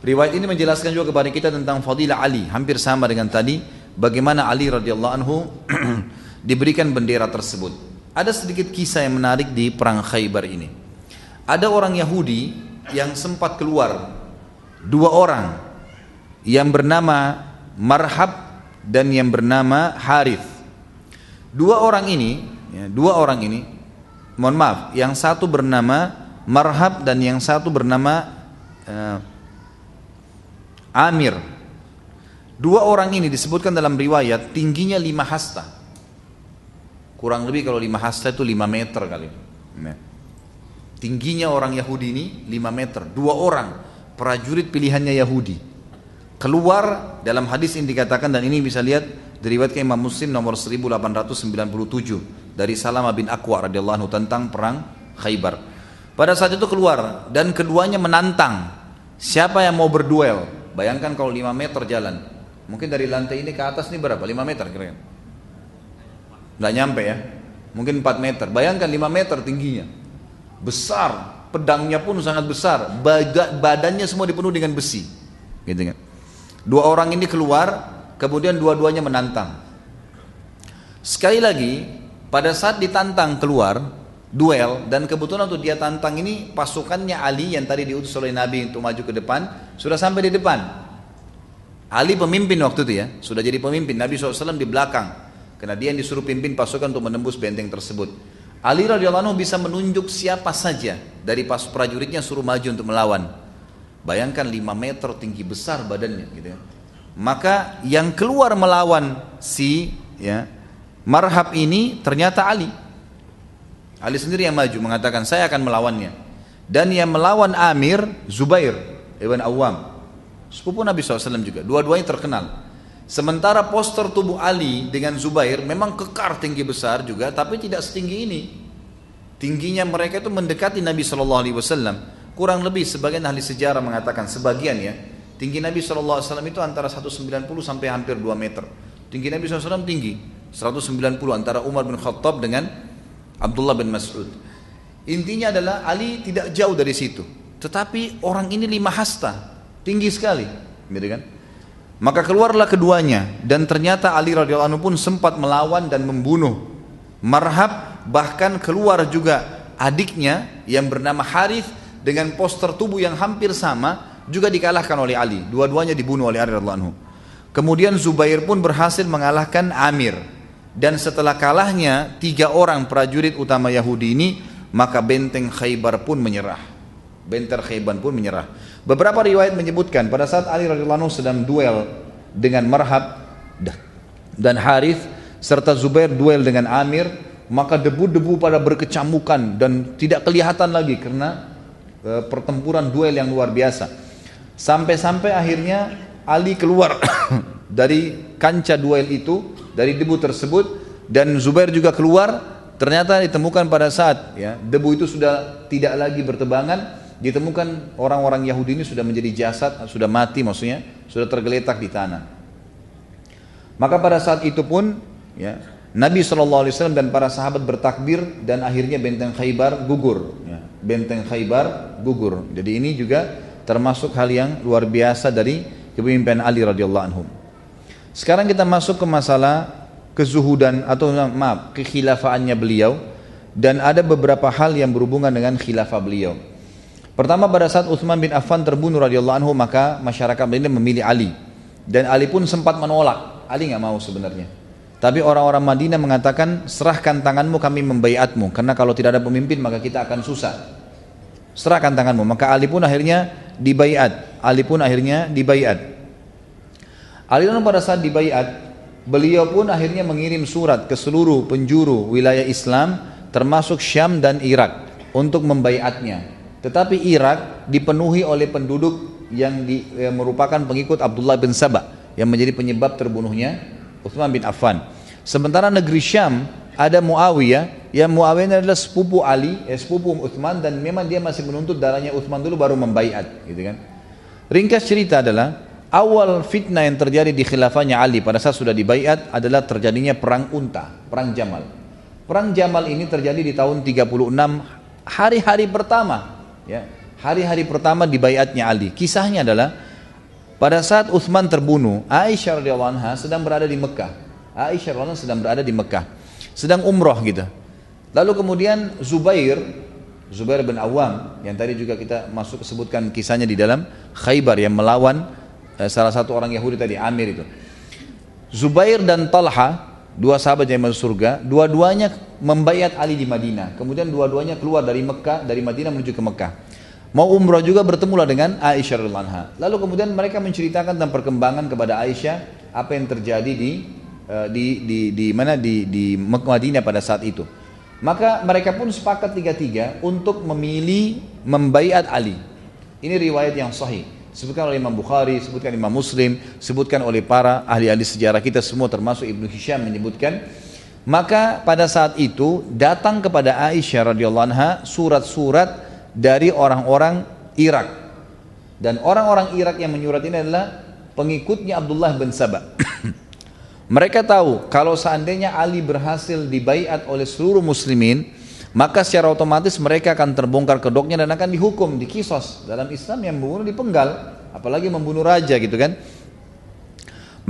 Riwayat ini menjelaskan juga kepada kita tentang fadilah Ali, hampir sama dengan tadi, bagaimana Ali radhiyallahu anhu diberikan bendera tersebut. Ada sedikit kisah yang menarik di perang Khaybar ini. Ada orang Yahudi yang sempat keluar dua orang yang bernama Marhab dan yang bernama Harith. Dua orang ini, ya, dua orang ini, mohon maaf, yang satu bernama Marhab dan yang satu bernama uh, Amir. Dua orang ini disebutkan dalam riwayat tingginya lima hasta. Kurang lebih kalau lima hasta itu lima meter kali. Ya. Tingginya orang Yahudi ini lima meter. Dua orang prajurit pilihannya Yahudi. Keluar dalam hadis ini dikatakan dan ini bisa lihat diriwayatkan Imam Muslim nomor 1897 dari Salamah bin Aqwa radhiyallahu anhu tentang perang Khaybar. Pada saat itu keluar dan keduanya menantang siapa yang mau berduel. Bayangkan kalau 5 meter jalan. Mungkin dari lantai ini ke atas ini berapa? 5 meter kira-kira nggak nyampe ya. Mungkin 4 meter. Bayangkan 5 meter tingginya. Besar. Pedangnya pun sangat besar. Badannya semua dipenuhi dengan besi. Gitu kan. Dua orang ini keluar kemudian dua-duanya menantang. Sekali lagi pada saat ditantang keluar duel dan kebetulan untuk dia tantang ini pasukannya Ali yang tadi diutus oleh Nabi untuk maju ke depan sudah sampai di depan. Ali pemimpin waktu itu ya sudah jadi pemimpin. Nabi SAW di belakang karena dia yang disuruh pimpin pasukan untuk menembus benteng tersebut. Ali radhiyallahu anhu bisa menunjuk siapa saja dari pas prajuritnya suruh maju untuk melawan. Bayangkan 5 meter tinggi besar badannya gitu ya. Maka yang keluar melawan si ya Marhab ini ternyata Ali. Ali sendiri yang maju mengatakan saya akan melawannya. Dan yang melawan Amir Zubair ibn Awam. Sepupu Nabi SAW juga. Dua-duanya terkenal. Sementara poster tubuh Ali dengan Zubair memang kekar tinggi besar juga, tapi tidak setinggi ini. Tingginya mereka itu mendekati Nabi Shallallahu Alaihi Wasallam. Kurang lebih sebagian ahli sejarah mengatakan sebagian ya, tinggi Nabi Shallallahu Alaihi Wasallam itu antara 190 sampai hampir 2 meter. Tinggi Nabi SAW tinggi, 190 antara Umar bin Khattab dengan Abdullah bin Mas'ud. Intinya adalah Ali tidak jauh dari situ, tetapi orang ini lima hasta, tinggi sekali, gitu kan? Maka keluarlah keduanya dan ternyata Ali radhiyallahu anhu pun sempat melawan dan membunuh Marhab bahkan keluar juga adiknya yang bernama Harith dengan poster tubuh yang hampir sama juga dikalahkan oleh Ali. Dua-duanya dibunuh oleh Ali radhiyallahu anhu. Kemudian Zubair pun berhasil mengalahkan Amir dan setelah kalahnya tiga orang prajurit utama Yahudi ini maka benteng Khaybar pun menyerah. Benteng Khaybar pun menyerah. Beberapa riwayat menyebutkan pada saat Ali radhiyallahu sedang duel dengan Marhab dan Harith serta Zubair duel dengan Amir, maka debu-debu pada berkecamukan dan tidak kelihatan lagi karena e, pertempuran duel yang luar biasa. Sampai-sampai akhirnya Ali keluar dari kancah duel itu, dari debu tersebut dan Zubair juga keluar. Ternyata ditemukan pada saat ya debu itu sudah tidak lagi bertebangan, ditemukan orang-orang Yahudi ini sudah menjadi jasad, sudah mati maksudnya, sudah tergeletak di tanah. Maka pada saat itu pun ya Nabi SAW dan para sahabat bertakbir dan akhirnya benteng Khaybar gugur. Ya, benteng Khaybar gugur. Jadi ini juga termasuk hal yang luar biasa dari kepemimpinan Ali radhiyallahu anhu. Sekarang kita masuk ke masalah kezuhudan atau maaf kekhilafaannya beliau dan ada beberapa hal yang berhubungan dengan khilafah beliau. Pertama pada saat Utsman bin Affan terbunuh radhiyallahu anhu maka masyarakat Madinah memilih Ali dan Ali pun sempat menolak. Ali nggak mau sebenarnya. Tapi orang-orang Madinah mengatakan, serahkan tanganmu kami membaiatmu. Karena kalau tidak ada pemimpin maka kita akan susah. Serahkan tanganmu. Maka Ali pun akhirnya dibaiat. Ali pun akhirnya dibaiat. Ali pun pada saat dibaiat, beliau pun akhirnya mengirim surat ke seluruh penjuru wilayah Islam, termasuk Syam dan Irak, untuk membaiatnya. Tetapi Irak dipenuhi oleh penduduk yang, di, yang merupakan pengikut Abdullah bin Sabah, yang menjadi penyebab terbunuhnya Uthman bin Affan. Sementara negeri Syam ada Muawiyah, yang Muawiyah adalah sepupu Ali, eh, sepupu Uthman dan memang dia masih menuntut darahnya Uthman dulu baru membaiat, gitu kan. Ringkas cerita adalah awal fitnah yang terjadi di khilafahnya Ali pada saat sudah dibaiat adalah terjadinya perang unta, perang Jamal. Perang Jamal ini terjadi di tahun 36 hari-hari pertama, ya. Hari-hari pertama dibaiatnya Ali. Kisahnya adalah pada saat Uthman terbunuh, Aisyah radhiyallahu anha sedang berada di Mekah. Aisyah radhiyallahu sedang berada di Mekah, sedang umroh gitu. Lalu kemudian Zubair, Zubair bin Awam yang tadi juga kita masuk sebutkan kisahnya di dalam Khaybar yang melawan eh, salah satu orang Yahudi tadi Amir itu. Zubair dan Talha, dua sahabat yang masuk surga, dua-duanya membayat Ali di Madinah. Kemudian dua-duanya keluar dari Mekah, dari Madinah menuju ke Mekah. Mau umrah juga bertemulah dengan Aisyah radhiyallahu anha. Lalu kemudian mereka menceritakan tentang perkembangan kepada Aisyah apa yang terjadi di eh, di di, di mana di di Madinah pada saat itu. Maka mereka pun sepakat tiga-tiga untuk memilih membaiat Ali. Ini riwayat yang sahih. Sebutkan oleh Imam Bukhari, sebutkan Imam Muslim, sebutkan oleh para ahli-ahli sejarah kita semua termasuk Ibnu Hisham menyebutkan maka pada saat itu datang kepada Aisyah radhiyallahu anha surat-surat dari orang-orang Irak. Dan orang-orang Irak yang menyurat ini adalah pengikutnya Abdullah bin Sabah. Mereka tahu kalau seandainya Ali berhasil dibaiat oleh seluruh muslimin, maka secara otomatis mereka akan terbongkar kedoknya dan akan dihukum, dikisos. Dalam Islam yang membunuh dipenggal, apalagi membunuh raja gitu kan.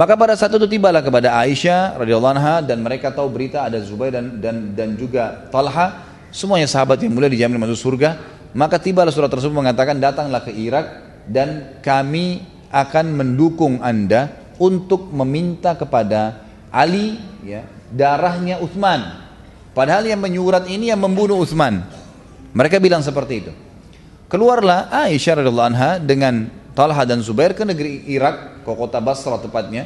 Maka pada saat itu tibalah kepada Aisyah radhiyallahu anha dan mereka tahu berita ada Zubair dan dan dan juga Talha, semuanya sahabat yang mulia dijamin masuk surga maka tibalah surat tersebut mengatakan datanglah ke Irak dan kami akan mendukung anda untuk meminta kepada Ali ya, darahnya Uthman. Padahal yang menyurat ini yang membunuh Uthman. Mereka bilang seperti itu. Keluarlah Aisyah radhiallahu anha dengan Talha dan Zubair ke negeri Irak, ke kota Basra tepatnya.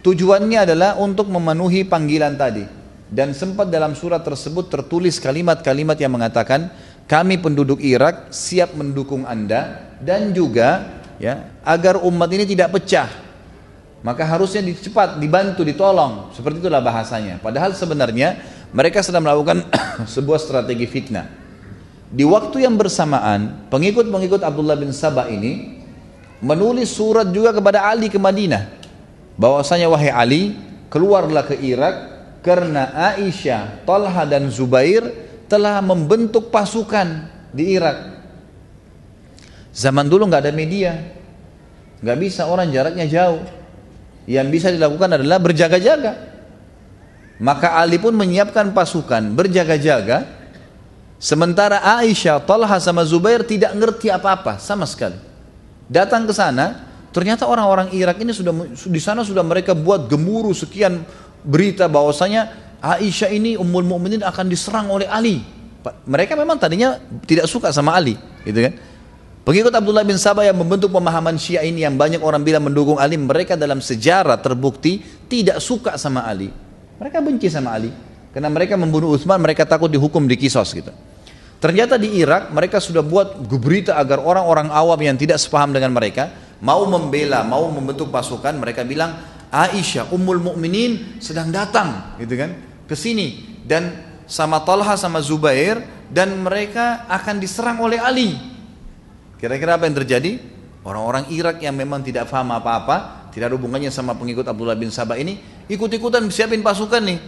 Tujuannya adalah untuk memenuhi panggilan tadi. Dan sempat dalam surat tersebut tertulis kalimat-kalimat yang mengatakan kami penduduk Irak siap mendukung Anda dan juga ya agar umat ini tidak pecah. Maka harusnya dicepat, dibantu, ditolong. Seperti itulah bahasanya. Padahal sebenarnya mereka sedang melakukan sebuah strategi fitnah. Di waktu yang bersamaan, pengikut-pengikut Abdullah bin Sabah ini menulis surat juga kepada Ali ke Madinah. Bahwasanya wahai Ali, keluarlah ke Irak karena Aisyah, Talha dan Zubair telah membentuk pasukan di Irak. Zaman dulu nggak ada media, nggak bisa orang jaraknya jauh. Yang bisa dilakukan adalah berjaga-jaga. Maka Ali pun menyiapkan pasukan berjaga-jaga. Sementara Aisyah, Talha sama Zubair tidak ngerti apa-apa sama sekali. Datang ke sana, ternyata orang-orang Irak ini sudah di sana sudah mereka buat gemuruh sekian berita bahwasanya Aisyah ini Ummul Mukminin akan diserang oleh Ali. Mereka memang tadinya tidak suka sama Ali, gitu kan? Pengikut Abdullah bin Sabah yang membentuk pemahaman Syiah ini yang banyak orang bilang mendukung Ali, mereka dalam sejarah terbukti tidak suka sama Ali. Mereka benci sama Ali karena mereka membunuh Utsman, mereka takut dihukum di kisos gitu. Ternyata di Irak mereka sudah buat berita agar orang-orang awam yang tidak sepaham dengan mereka mau membela, mau membentuk pasukan, mereka bilang Aisyah Ummul Mukminin sedang datang, gitu kan, ke sini dan sama Talha sama Zubair dan mereka akan diserang oleh Ali. Kira-kira apa yang terjadi? Orang-orang Irak yang memang tidak paham apa-apa, tidak ada hubungannya sama pengikut Abdullah bin Sabah ini, ikut-ikutan siapin pasukan nih.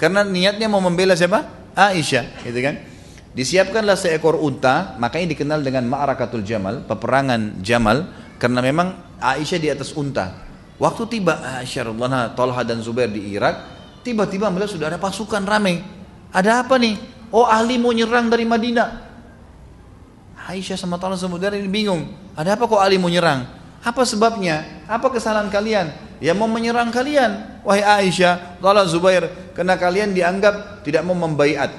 Karena niatnya mau membela siapa? Aisyah, gitu kan? Disiapkanlah seekor unta, makanya dikenal dengan Ma'rakatul Jamal, peperangan Jamal, karena memang Aisyah di atas unta. Waktu tiba Aisyah radhiyallahu Talha dan Zubair di Irak, tiba-tiba melihat sudah ada pasukan ramai. Ada apa nih? Oh ahli mau nyerang dari Madinah. Aisyah sama Talha Zubair ini bingung. Ada apa kok ahli mau nyerang? Apa sebabnya? Apa kesalahan kalian? Ya mau menyerang kalian. Wahai Aisyah, Talha Zubair, karena kalian dianggap tidak mau membaiat.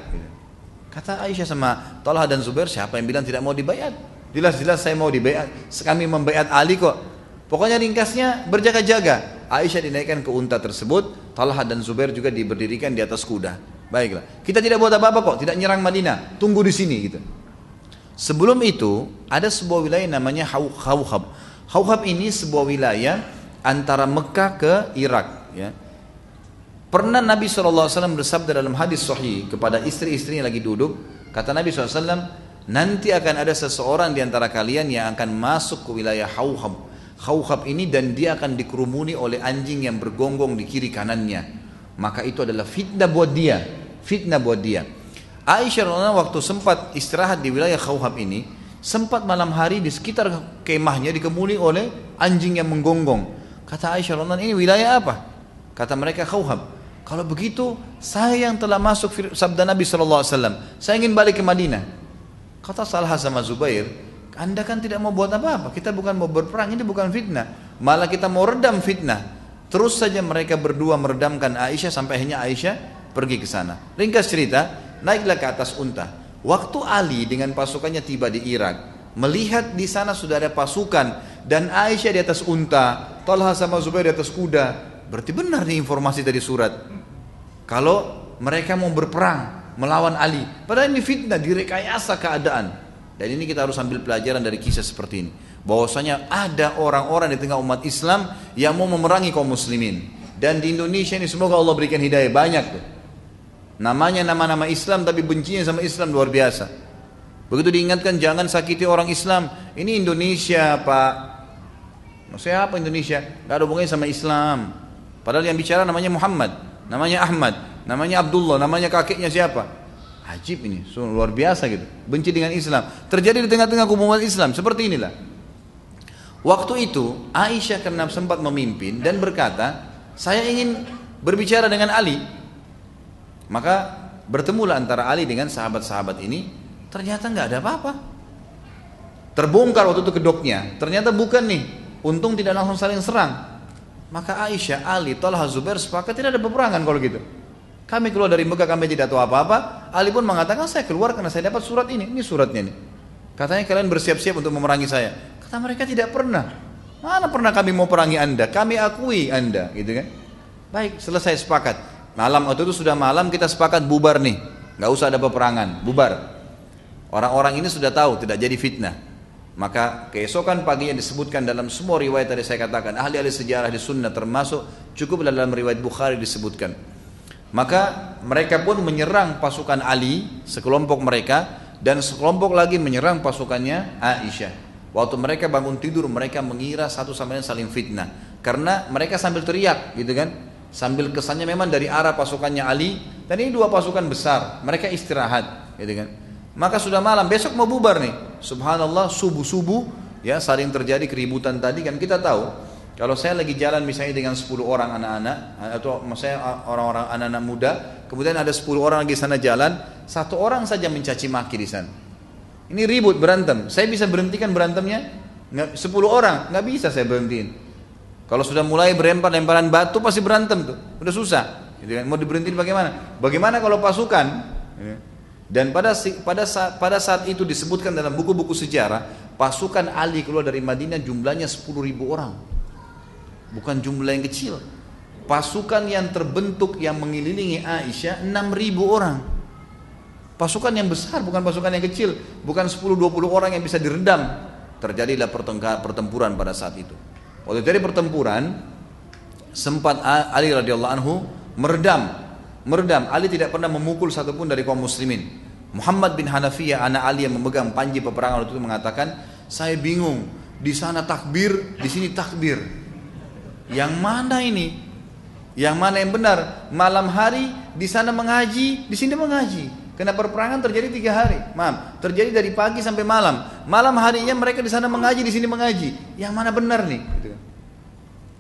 Kata Aisyah sama Talha dan Zubair, siapa yang bilang tidak mau dibayat? Jelas-jelas saya mau dibayat. Kami membayat Ali kok. Pokoknya ringkasnya berjaga-jaga. Aisyah dinaikkan ke unta tersebut, Talha dan Zubair juga diberdirikan di atas kuda. Baiklah, kita tidak buat apa-apa kok, tidak nyerang Madinah, tunggu di sini gitu. Sebelum itu ada sebuah wilayah namanya Hauhab. Hauhab ini sebuah wilayah antara Mekah ke Irak. Ya. Pernah Nabi SAW bersabda dalam hadis sahih kepada istri-istri yang lagi duduk, kata Nabi SAW, nanti akan ada seseorang di antara kalian yang akan masuk ke wilayah Hauhab. Hauhab ini dan dia akan dikerumuni oleh anjing yang bergonggong di kiri kanannya. Maka itu adalah fitnah buat dia, fitnah buat dia. Aisyah waktu sempat istirahat di wilayah Hauhab ini, sempat malam hari di sekitar kemahnya dikemuni oleh anjing yang menggonggong. Kata Aisyah ini wilayah apa? Kata mereka Hauhab. Kalau begitu, saya yang telah masuk sabda Nabi SAW, saya ingin balik ke Madinah. Kata Salah sama Zubair, anda kan tidak mau buat apa-apa, kita bukan mau berperang, ini bukan fitnah. Malah kita mau redam fitnah. Terus saja mereka berdua meredamkan Aisyah sampai akhirnya Aisyah pergi ke sana. Ringkas cerita, naiklah ke atas unta. Waktu Ali dengan pasukannya tiba di Irak, melihat di sana sudah ada pasukan dan Aisyah di atas unta, Talha sama Zubair di atas kuda, Berarti benar nih informasi dari surat. Kalau mereka mau berperang melawan Ali, padahal ini fitnah, direkayasa keadaan. Dan ini kita harus ambil pelajaran dari kisah seperti ini. Bahwasanya ada orang-orang di tengah umat Islam yang mau memerangi kaum muslimin. Dan di Indonesia ini semoga Allah berikan hidayah banyak tuh. Namanya nama-nama Islam tapi bencinya sama Islam luar biasa. Begitu diingatkan jangan sakiti orang Islam. Ini Indonesia Pak. Maksudnya apa Indonesia? Gak ada hubungannya sama Islam. Padahal yang bicara namanya Muhammad, namanya Ahmad, namanya Abdullah, namanya kakeknya siapa? Ajib ini, luar biasa gitu. Benci dengan Islam. Terjadi di tengah-tengah umat Islam seperti inilah. Waktu itu Aisyah karena sempat memimpin dan berkata, saya ingin berbicara dengan Ali. Maka bertemulah antara Ali dengan sahabat-sahabat ini. Ternyata nggak ada apa-apa. Terbongkar waktu itu kedoknya. Ternyata bukan nih. Untung tidak langsung saling serang. Maka Aisyah, Ali, Talha, Zubair sepakat tidak ada peperangan kalau gitu. Kami keluar dari Mekah kami tidak tahu apa-apa. Ali pun mengatakan saya keluar karena saya dapat surat ini. Ini suratnya ini. Katanya kalian bersiap-siap untuk memerangi saya. Kata mereka tidak pernah. Mana pernah kami mau perangi anda? Kami akui anda, gitu kan? Baik, selesai sepakat. Malam waktu itu sudah malam kita sepakat bubar nih. Gak usah ada peperangan, bubar. Orang-orang ini sudah tahu tidak jadi fitnah. Maka keesokan paginya disebutkan dalam semua riwayat tadi saya katakan ahli-ahli sejarah di sunnah termasuk cukup dalam riwayat Bukhari disebutkan. Maka mereka pun menyerang pasukan Ali sekelompok mereka dan sekelompok lagi menyerang pasukannya Aisyah. Waktu mereka bangun tidur mereka mengira satu sama lain saling fitnah karena mereka sambil teriak gitu kan sambil kesannya memang dari arah pasukannya Ali dan ini dua pasukan besar mereka istirahat gitu kan maka sudah malam, besok mau bubar nih. Subhanallah, subuh-subuh ya saling terjadi keributan tadi kan kita tahu kalau saya lagi jalan misalnya dengan 10 orang anak-anak atau saya orang-orang anak-anak muda, kemudian ada 10 orang lagi sana jalan, satu orang saja mencaci maki di sana. Ini ribut berantem. Saya bisa berhentikan berantemnya? Nggak, 10 orang nggak bisa saya berhentiin. Kalau sudah mulai berempar lemparan batu pasti berantem tuh, udah susah. Gitu kan. Mau diberhentiin bagaimana? Bagaimana kalau pasukan? Dan pada pada saat, pada saat itu disebutkan dalam buku-buku sejarah, pasukan Ali keluar dari Madinah jumlahnya 10 ribu orang. Bukan jumlah yang kecil. Pasukan yang terbentuk yang mengelilingi Aisyah 6 ribu orang. Pasukan yang besar, bukan pasukan yang kecil, bukan 10-20 orang yang bisa diredam. Terjadilah pertempuran pada saat itu. Waktu dari pertempuran, sempat Ali radhiyallahu anhu meredam, meredam. Ali tidak pernah memukul satupun dari kaum muslimin. Muhammad bin Hanafiyah, anak Ali yang memegang panji peperangan itu mengatakan, saya bingung, di sana takbir, di sini takbir. Yang mana ini? Yang mana yang benar? Malam hari di sana mengaji, di sini mengaji. Karena perperangan terjadi tiga hari, maaf, terjadi dari pagi sampai malam. Malam harinya mereka di sana mengaji, di sini mengaji. Yang mana benar nih? Gitu.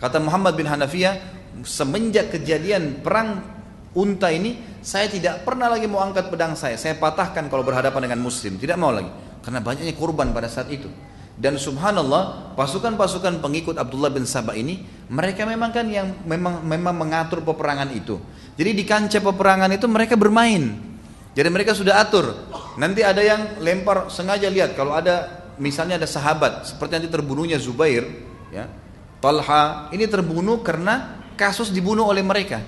Kata Muhammad bin Hanafiyah, semenjak kejadian perang unta ini, saya tidak pernah lagi mau angkat pedang saya. Saya patahkan kalau berhadapan dengan muslim. Tidak mau lagi. Karena banyaknya korban pada saat itu. Dan subhanallah, pasukan-pasukan pengikut Abdullah bin Sabah ini, mereka memang kan yang memang memang mengatur peperangan itu. Jadi di kancah peperangan itu mereka bermain. Jadi mereka sudah atur. Nanti ada yang lempar sengaja lihat kalau ada misalnya ada sahabat seperti nanti terbunuhnya Zubair, ya. Talha ini terbunuh karena kasus dibunuh oleh mereka.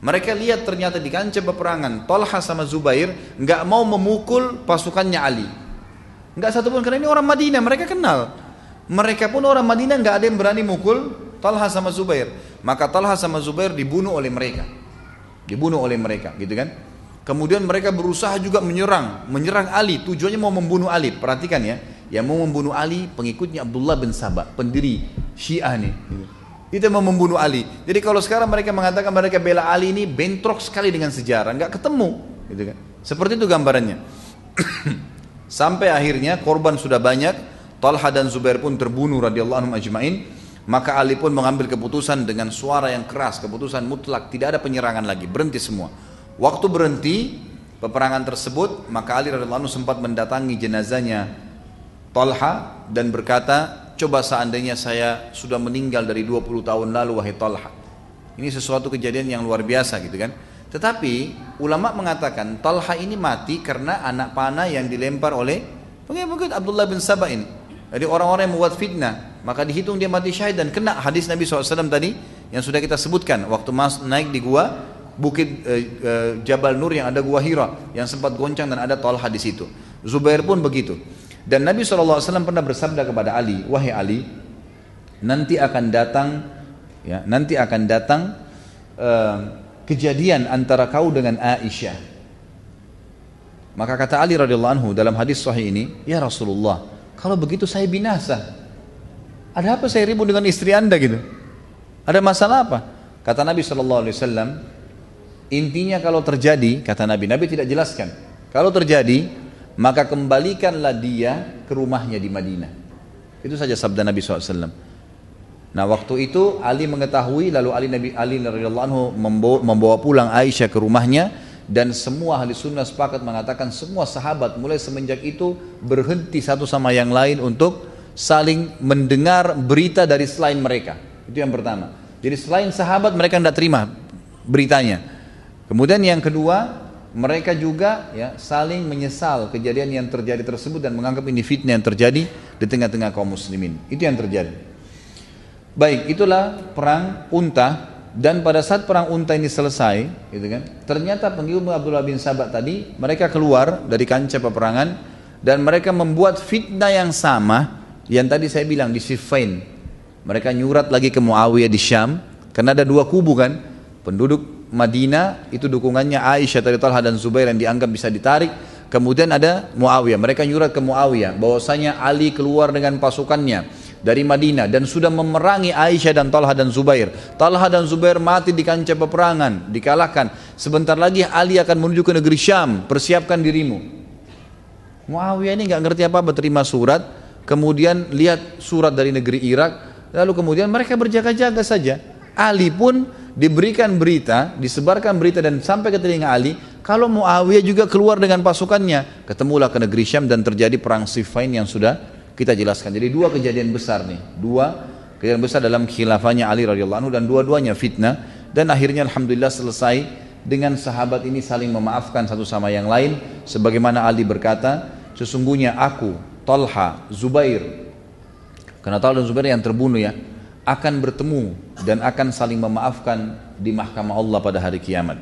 Mereka lihat ternyata di kancah peperangan Talha sama Zubair nggak mau memukul pasukannya Ali. Nggak satu pun karena ini orang Madinah mereka kenal. Mereka pun orang Madinah nggak ada yang berani mukul Talha sama Zubair. Maka Talha sama Zubair dibunuh oleh mereka. Dibunuh oleh mereka, gitu kan? Kemudian mereka berusaha juga menyerang, menyerang Ali. Tujuannya mau membunuh Ali. Perhatikan ya, yang mau membunuh Ali pengikutnya Abdullah bin Sabah, pendiri Syiah nih. Itu mau membunuh Ali. Jadi kalau sekarang mereka mengatakan mereka bela Ali ini bentrok sekali dengan sejarah, nggak ketemu, gitu kan? Seperti itu gambarannya. Sampai akhirnya korban sudah banyak, Talha dan Zubair pun terbunuh radhiyallahu anhum ajmain. Maka Ali pun mengambil keputusan dengan suara yang keras, keputusan mutlak, tidak ada penyerangan lagi, berhenti semua. Waktu berhenti peperangan tersebut, maka Ali radhiyallahu anhu sempat mendatangi jenazahnya Talha dan berkata, Coba seandainya saya sudah meninggal dari 20 tahun lalu wahai Talha. Ini sesuatu kejadian yang luar biasa gitu kan. Tetapi ulama mengatakan Talha ini mati karena anak panah yang dilempar oleh pengikut Abdullah bin Sabah ini. Jadi orang-orang yang membuat fitnah, maka dihitung dia mati syahid dan kena hadis Nabi SAW tadi yang sudah kita sebutkan waktu mas naik di gua bukit eh, eh, Jabal Nur yang ada gua Hira yang sempat goncang dan ada Talha di situ. Zubair pun begitu. Dan Nabi SAW pernah bersabda kepada Ali, wahai Ali, nanti akan datang, ya, nanti akan datang uh, kejadian antara kau dengan Aisyah. Maka kata Ali radhiyallahu anhu dalam hadis sahih ini, ya Rasulullah, kalau begitu saya binasa. Ada apa saya ribut dengan istri anda gitu? Ada masalah apa? Kata Nabi Wasallam, intinya kalau terjadi, kata Nabi, Nabi tidak jelaskan. Kalau terjadi, maka kembalikanlah dia ke rumahnya di Madinah. Itu saja sabda Nabi SAW. Nah waktu itu Ali mengetahui lalu Ali Nabi Ali membawa, membawa pulang Aisyah ke rumahnya dan semua ahli sunnah sepakat mengatakan semua sahabat mulai semenjak itu berhenti satu sama yang lain untuk saling mendengar berita dari selain mereka. Itu yang pertama. Jadi selain sahabat mereka tidak terima beritanya. Kemudian yang kedua mereka juga ya saling menyesal kejadian yang terjadi tersebut dan menganggap ini fitnah yang terjadi di tengah-tengah kaum muslimin. Itu yang terjadi. Baik, itulah perang unta dan pada saat perang unta ini selesai, gitu kan? Ternyata pengikut Abdullah bin Sabah tadi mereka keluar dari kancah peperangan dan mereka membuat fitnah yang sama yang tadi saya bilang di Siffin. Mereka nyurat lagi ke Muawiyah di Syam karena ada dua kubu kan, penduduk Madinah itu dukungannya Aisyah dari Talha dan Zubair yang dianggap bisa ditarik. Kemudian ada Muawiyah. Mereka nyurat ke Muawiyah bahwasanya Ali keluar dengan pasukannya dari Madinah dan sudah memerangi Aisyah dan Talha dan Zubair. Talha dan Zubair mati di kancah peperangan, dikalahkan. Sebentar lagi Ali akan menuju ke negeri Syam. Persiapkan dirimu. Muawiyah ini nggak ngerti apa-apa surat, kemudian lihat surat dari negeri Irak, lalu kemudian mereka berjaga-jaga saja. Ali pun diberikan berita, disebarkan berita dan sampai ke telinga Ali, kalau Muawiyah juga keluar dengan pasukannya, ketemulah ke negeri Syam dan terjadi perang Siffin yang sudah kita jelaskan. Jadi dua kejadian besar nih, dua kejadian besar dalam khilafahnya Ali radhiyallahu anhu dan dua-duanya fitnah. Dan akhirnya alhamdulillah selesai dengan sahabat ini saling memaafkan satu sama yang lain. Sebagaimana Ali berkata, sesungguhnya aku, Talha, Zubair. Karena Talha dan Zubair yang terbunuh ya, akan bertemu dan akan saling memaafkan di mahkamah Allah pada hari kiamat.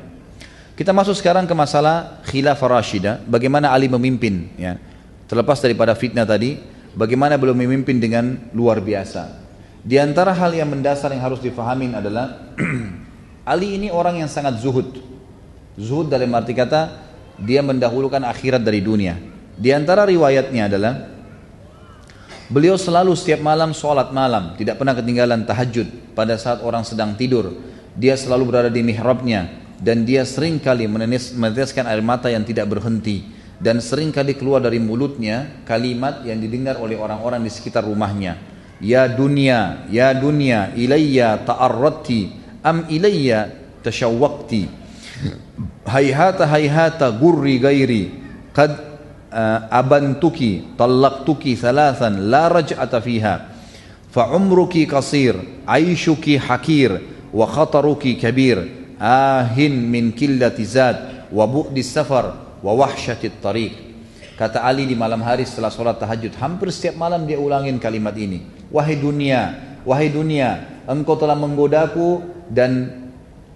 Kita masuk sekarang ke masalah khilafah Rashidah, bagaimana Ali memimpin ya. Terlepas daripada fitnah tadi, bagaimana belum memimpin dengan luar biasa. Di antara hal yang mendasar yang harus difahamin adalah Ali ini orang yang sangat zuhud. Zuhud dalam arti kata dia mendahulukan akhirat dari dunia. Di antara riwayatnya adalah Beliau selalu setiap malam sholat malam, tidak pernah ketinggalan tahajud pada saat orang sedang tidur. Dia selalu berada di mihrabnya dan dia sering kali meneteskan air mata yang tidak berhenti dan sering kali keluar dari mulutnya kalimat yang didengar oleh orang-orang di sekitar rumahnya. Ya dunia, ya dunia, ilayya ta'arratti am ilayya tashawwaqti. Hayhata hayhata gurri gairi qad abantuki talaqtuki thalathan la raj'ata fiha. Fa umruki qasir aishuki hakir wa khataruki kabir. Ahin min qillati zat wa bu'di safar wa wahsyati tariq. Kata Ali di malam hari setelah sholat tahajud hampir setiap malam dia ulangin kalimat ini. Wahai dunia wahai dunia engkau telah menggodaku dan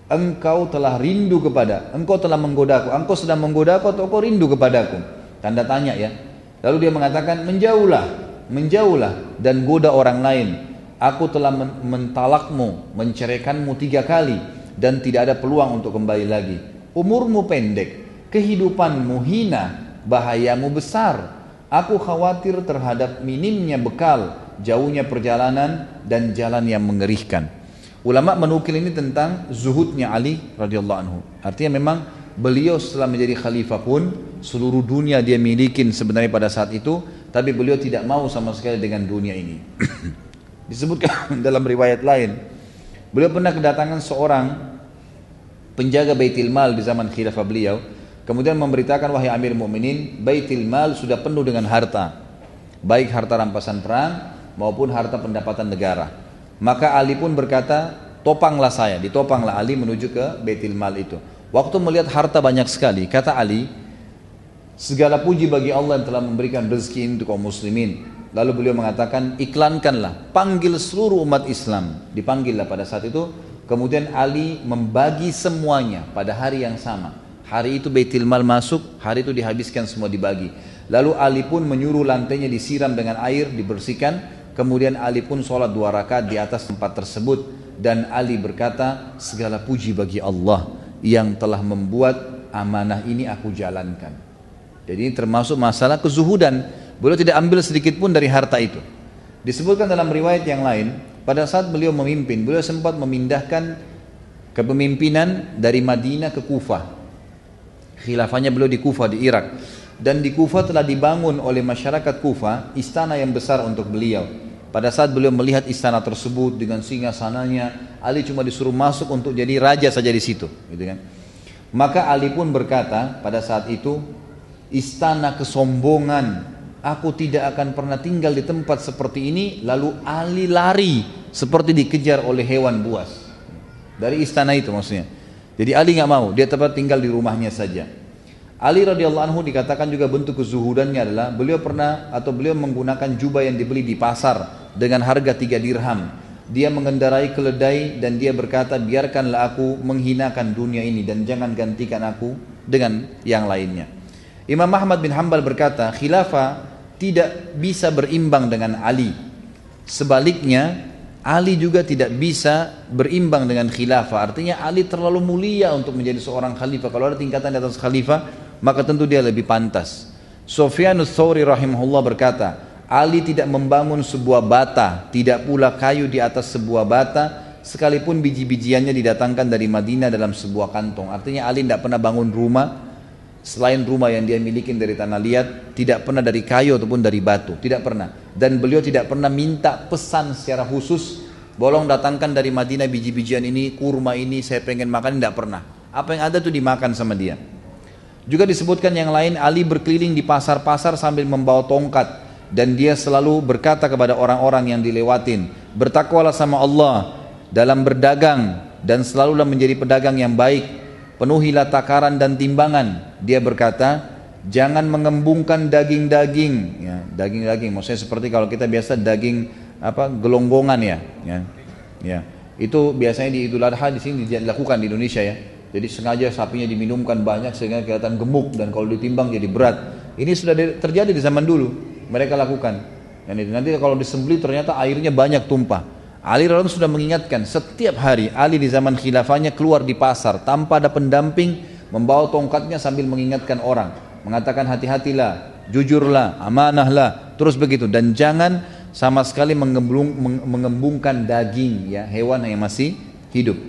engkau telah rindu kepada engkau telah menggodaku. Engkau sedang menggodaku atau engkau rindu kepadaku Tanda tanya ya. Lalu dia mengatakan menjauhlah, menjauhlah dan goda orang lain. Aku telah mentalakmu, menceraikanmu tiga kali dan tidak ada peluang untuk kembali lagi. Umurmu pendek, kehidupanmu hina, bahayamu besar. Aku khawatir terhadap minimnya bekal, jauhnya perjalanan dan jalan yang mengerikan. Ulama menukil ini tentang zuhudnya Ali radhiyallahu anhu. Artinya memang beliau setelah menjadi khalifah pun seluruh dunia dia milikin sebenarnya pada saat itu tapi beliau tidak mau sama sekali dengan dunia ini. Disebutkan dalam riwayat lain beliau pernah kedatangan seorang penjaga Baitul Mal di zaman khilafah beliau kemudian memberitakan wahai Amir Mukminin Baitul Mal sudah penuh dengan harta baik harta rampasan perang maupun harta pendapatan negara. Maka Ali pun berkata topanglah saya ditopanglah Ali menuju ke Baitul Mal itu Waktu melihat harta banyak sekali, kata Ali, segala puji bagi Allah yang telah memberikan rezeki untuk kaum muslimin. Lalu beliau mengatakan, iklankanlah, panggil seluruh umat Islam. Dipanggillah pada saat itu. Kemudian Ali membagi semuanya pada hari yang sama. Hari itu Baitul Mal masuk, hari itu dihabiskan semua dibagi. Lalu Ali pun menyuruh lantainya disiram dengan air, dibersihkan. Kemudian Ali pun sholat dua rakaat di atas tempat tersebut. Dan Ali berkata, segala puji bagi Allah yang telah membuat amanah ini aku jalankan. Jadi termasuk masalah kezuhudan. Beliau tidak ambil sedikit pun dari harta itu. Disebutkan dalam riwayat yang lain, pada saat beliau memimpin, beliau sempat memindahkan kepemimpinan dari Madinah ke Kufah. Khilafahnya beliau di Kufah di Irak. Dan di Kufah telah dibangun oleh masyarakat Kufah istana yang besar untuk beliau. Pada saat beliau melihat istana tersebut dengan singa sananya, Ali cuma disuruh masuk untuk jadi raja saja di situ, gitu kan. Maka Ali pun berkata pada saat itu, istana kesombongan, aku tidak akan pernah tinggal di tempat seperti ini. Lalu Ali lari seperti dikejar oleh hewan buas dari istana itu maksudnya. Jadi Ali nggak mau, dia tetap tinggal di rumahnya saja. Ali radhiyallahu anhu dikatakan juga bentuk kezuhudannya adalah beliau pernah atau beliau menggunakan jubah yang dibeli di pasar dengan harga tiga dirham. Dia mengendarai keledai dan dia berkata biarkanlah aku menghinakan dunia ini dan jangan gantikan aku dengan yang lainnya. Imam Ahmad bin Hambal berkata khilafah tidak bisa berimbang dengan Ali. Sebaliknya Ali juga tidak bisa berimbang dengan khilafah. Artinya Ali terlalu mulia untuk menjadi seorang khalifah. Kalau ada tingkatan di atas khalifah, maka tentu dia lebih pantas. Sufyanus Thawri rahimahullah berkata, Ali tidak membangun sebuah bata, tidak pula kayu di atas sebuah bata, sekalipun biji-bijiannya didatangkan dari Madinah dalam sebuah kantong. Artinya Ali tidak pernah bangun rumah selain rumah yang dia miliki dari tanah liat, tidak pernah dari kayu ataupun dari batu, tidak pernah. Dan beliau tidak pernah minta pesan secara khusus, bolong datangkan dari Madinah biji-bijian ini, kurma ini, saya pengen makan, tidak pernah. Apa yang ada tuh dimakan sama dia. Juga disebutkan yang lain Ali berkeliling di pasar-pasar sambil membawa tongkat dan dia selalu berkata kepada orang-orang yang dilewatin, bertakwalah sama Allah dalam berdagang dan selalulah menjadi pedagang yang baik, penuhilah takaran dan timbangan. Dia berkata, jangan mengembungkan daging-daging, ya, daging-daging. Maksudnya seperti kalau kita biasa daging apa gelonggongan ya, ya, ya. Itu biasanya di Idul Adha di sini dilakukan di Indonesia ya Jadi sengaja sapinya diminumkan banyak sehingga kelihatan gemuk dan kalau ditimbang jadi berat. Ini sudah terjadi di zaman dulu. Mereka lakukan. Dan itu nanti kalau disembeli ternyata airnya banyak tumpah. Ali radhiyallahu sudah mengingatkan setiap hari Ali di zaman khilafahnya keluar di pasar tanpa ada pendamping membawa tongkatnya sambil mengingatkan orang mengatakan hati-hatilah jujurlah amanahlah terus begitu dan jangan sama sekali mengembung, mengembungkan daging ya hewan yang masih hidup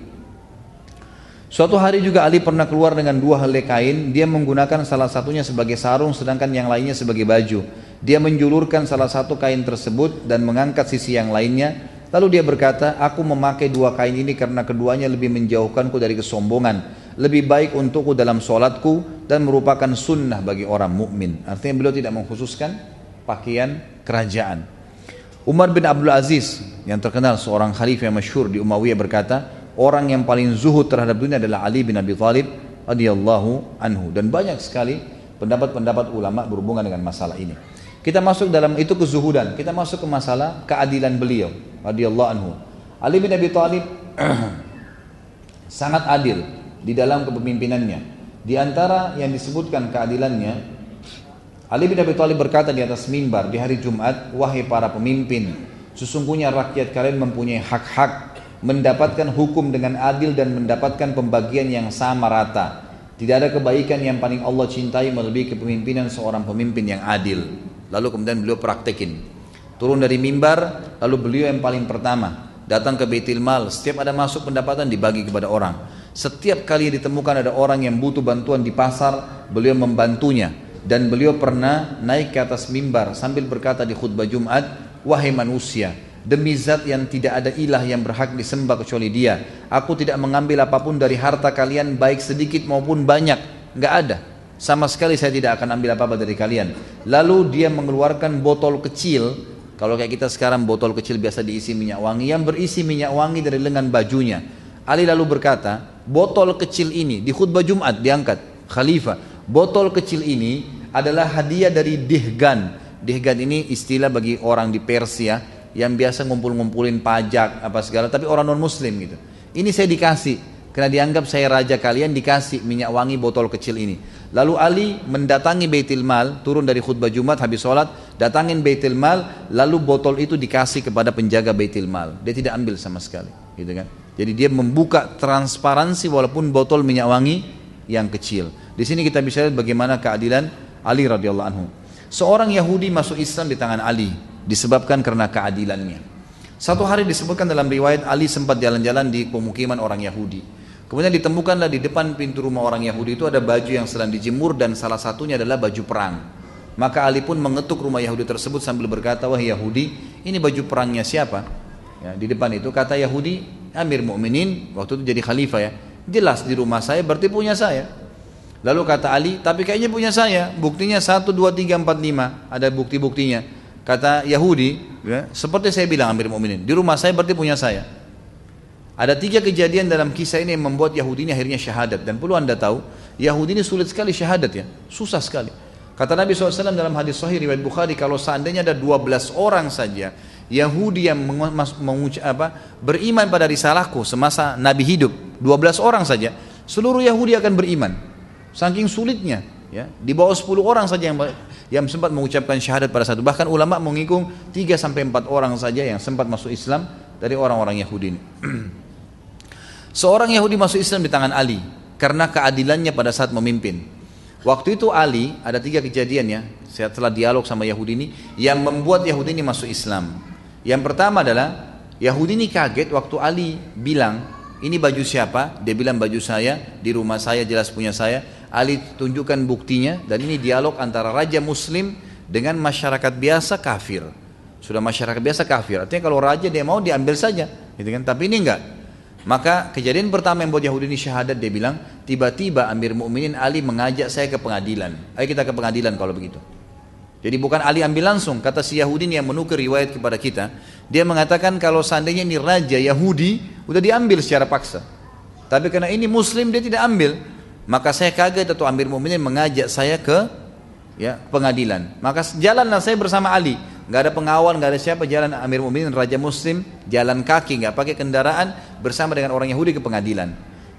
Suatu hari juga Ali pernah keluar dengan dua helai kain, dia menggunakan salah satunya sebagai sarung sedangkan yang lainnya sebagai baju. Dia menjulurkan salah satu kain tersebut dan mengangkat sisi yang lainnya. Lalu dia berkata, aku memakai dua kain ini karena keduanya lebih menjauhkanku dari kesombongan. Lebih baik untukku dalam sholatku dan merupakan sunnah bagi orang mukmin. Artinya beliau tidak mengkhususkan pakaian kerajaan. Umar bin Abdul Aziz yang terkenal seorang khalifah yang masyhur di Umayyah berkata, orang yang paling zuhud terhadap dunia adalah Ali bin Abi Thalib radhiyallahu anhu dan banyak sekali pendapat-pendapat ulama berhubungan dengan masalah ini. Kita masuk dalam itu kezuhudan, kita masuk ke masalah keadilan beliau radhiyallahu anhu. Ali bin Abi Thalib sangat adil di dalam kepemimpinannya. Di antara yang disebutkan keadilannya, Ali bin Abi Thalib berkata di atas mimbar di hari Jumat, "Wahai para pemimpin, sesungguhnya rakyat kalian mempunyai hak-hak mendapatkan hukum dengan adil dan mendapatkan pembagian yang sama rata. Tidak ada kebaikan yang paling Allah cintai melebihi kepemimpinan seorang pemimpin yang adil. Lalu kemudian beliau praktekin. Turun dari mimbar, lalu beliau yang paling pertama datang ke Baitul Mal. Setiap ada masuk pendapatan dibagi kepada orang. Setiap kali ditemukan ada orang yang butuh bantuan di pasar, beliau membantunya. Dan beliau pernah naik ke atas mimbar sambil berkata di khutbah Jumat, wahai manusia, Demi zat yang tidak ada ilah yang berhak disembah kecuali dia. Aku tidak mengambil apa pun dari harta kalian baik sedikit maupun banyak. Enggak ada. Sama sekali saya tidak akan ambil apa-apa dari kalian. Lalu dia mengeluarkan botol kecil. Kalau kayak kita sekarang botol kecil biasa diisi minyak wangi. Yang berisi minyak wangi dari lengan bajunya. Ali lalu berkata, botol kecil ini di khutbah Jumat diangkat. Khalifah, botol kecil ini adalah hadiah dari Dihgan. Dihgan ini istilah bagi orang di Persia yang biasa ngumpul-ngumpulin pajak apa segala tapi orang non muslim gitu. Ini saya dikasih. Karena dianggap saya raja kalian dikasih minyak wangi botol kecil ini. Lalu Ali mendatangi Baitul Mal turun dari khutbah Jumat habis sholat datangin Baitul Mal lalu botol itu dikasih kepada penjaga Baitul Mal. Dia tidak ambil sama sekali gitu kan. Jadi dia membuka transparansi walaupun botol minyak wangi yang kecil. Di sini kita bisa lihat bagaimana keadilan Ali radhiyallahu anhu. Seorang Yahudi masuk Islam di tangan Ali disebabkan karena keadilannya. Satu hari disebutkan dalam riwayat Ali sempat jalan-jalan di pemukiman orang Yahudi. Kemudian ditemukanlah di depan pintu rumah orang Yahudi itu ada baju yang sedang dijemur dan salah satunya adalah baju perang. Maka Ali pun mengetuk rumah Yahudi tersebut sambil berkata, wah Yahudi, ini baju perangnya siapa? Ya, di depan itu kata Yahudi, Amir Mukminin waktu itu jadi khalifah ya. Jelas di rumah saya berarti punya saya. Lalu kata Ali, tapi kayaknya punya saya. Buktinya 1, 2, 3, 4, 5. Ada bukti-buktinya. Kata Yahudi, ya, seperti saya bilang Amir Mu'minin, di rumah saya berarti punya saya. Ada tiga kejadian dalam kisah ini yang membuat Yahudi ini akhirnya syahadat. Dan perlu anda tahu, Yahudi ini sulit sekali syahadat ya, susah sekali. Kata Nabi SAW dalam hadis sahih riwayat Bukhari, kalau seandainya ada 12 orang saja Yahudi yang apa, beriman pada risalahku semasa Nabi hidup, 12 orang saja, seluruh Yahudi akan beriman. Saking sulitnya, ya, di bawah 10 orang saja yang yang sempat mengucapkan syahadat pada satu bahkan ulama mengikung 3 sampai 4 orang saja yang sempat masuk Islam dari orang-orang Yahudi ini. Seorang Yahudi masuk Islam di tangan Ali karena keadilannya pada saat memimpin. Waktu itu Ali ada tiga kejadian ya setelah dialog sama Yahudi ini yang membuat Yahudi ini masuk Islam. Yang pertama adalah Yahudi ini kaget waktu Ali bilang ini baju siapa? Dia bilang baju saya di rumah saya jelas punya saya. Ali tunjukkan buktinya dan ini dialog antara raja muslim dengan masyarakat biasa kafir. Sudah masyarakat biasa kafir. Artinya kalau raja dia mau diambil saja, gitu kan? Tapi ini enggak. Maka kejadian pertama yang buat Yahudi ini syahadat dia bilang, tiba-tiba Amir Mukminin Ali mengajak saya ke pengadilan. Ayo kita ke pengadilan kalau begitu. Jadi bukan Ali ambil langsung, kata si Yahudi yang menukar riwayat kepada kita. Dia mengatakan kalau seandainya ini raja Yahudi, udah diambil secara paksa. Tapi karena ini Muslim dia tidak ambil. Maka saya kaget atau Amir Mu'minin mengajak saya ke ya pengadilan. Maka jalanlah saya bersama Ali. Nggak ada pengawal, nggak ada siapa. Jalan Amir Mu'minin Raja Muslim, jalan kaki, nggak pakai kendaraan bersama dengan orang Yahudi ke pengadilan.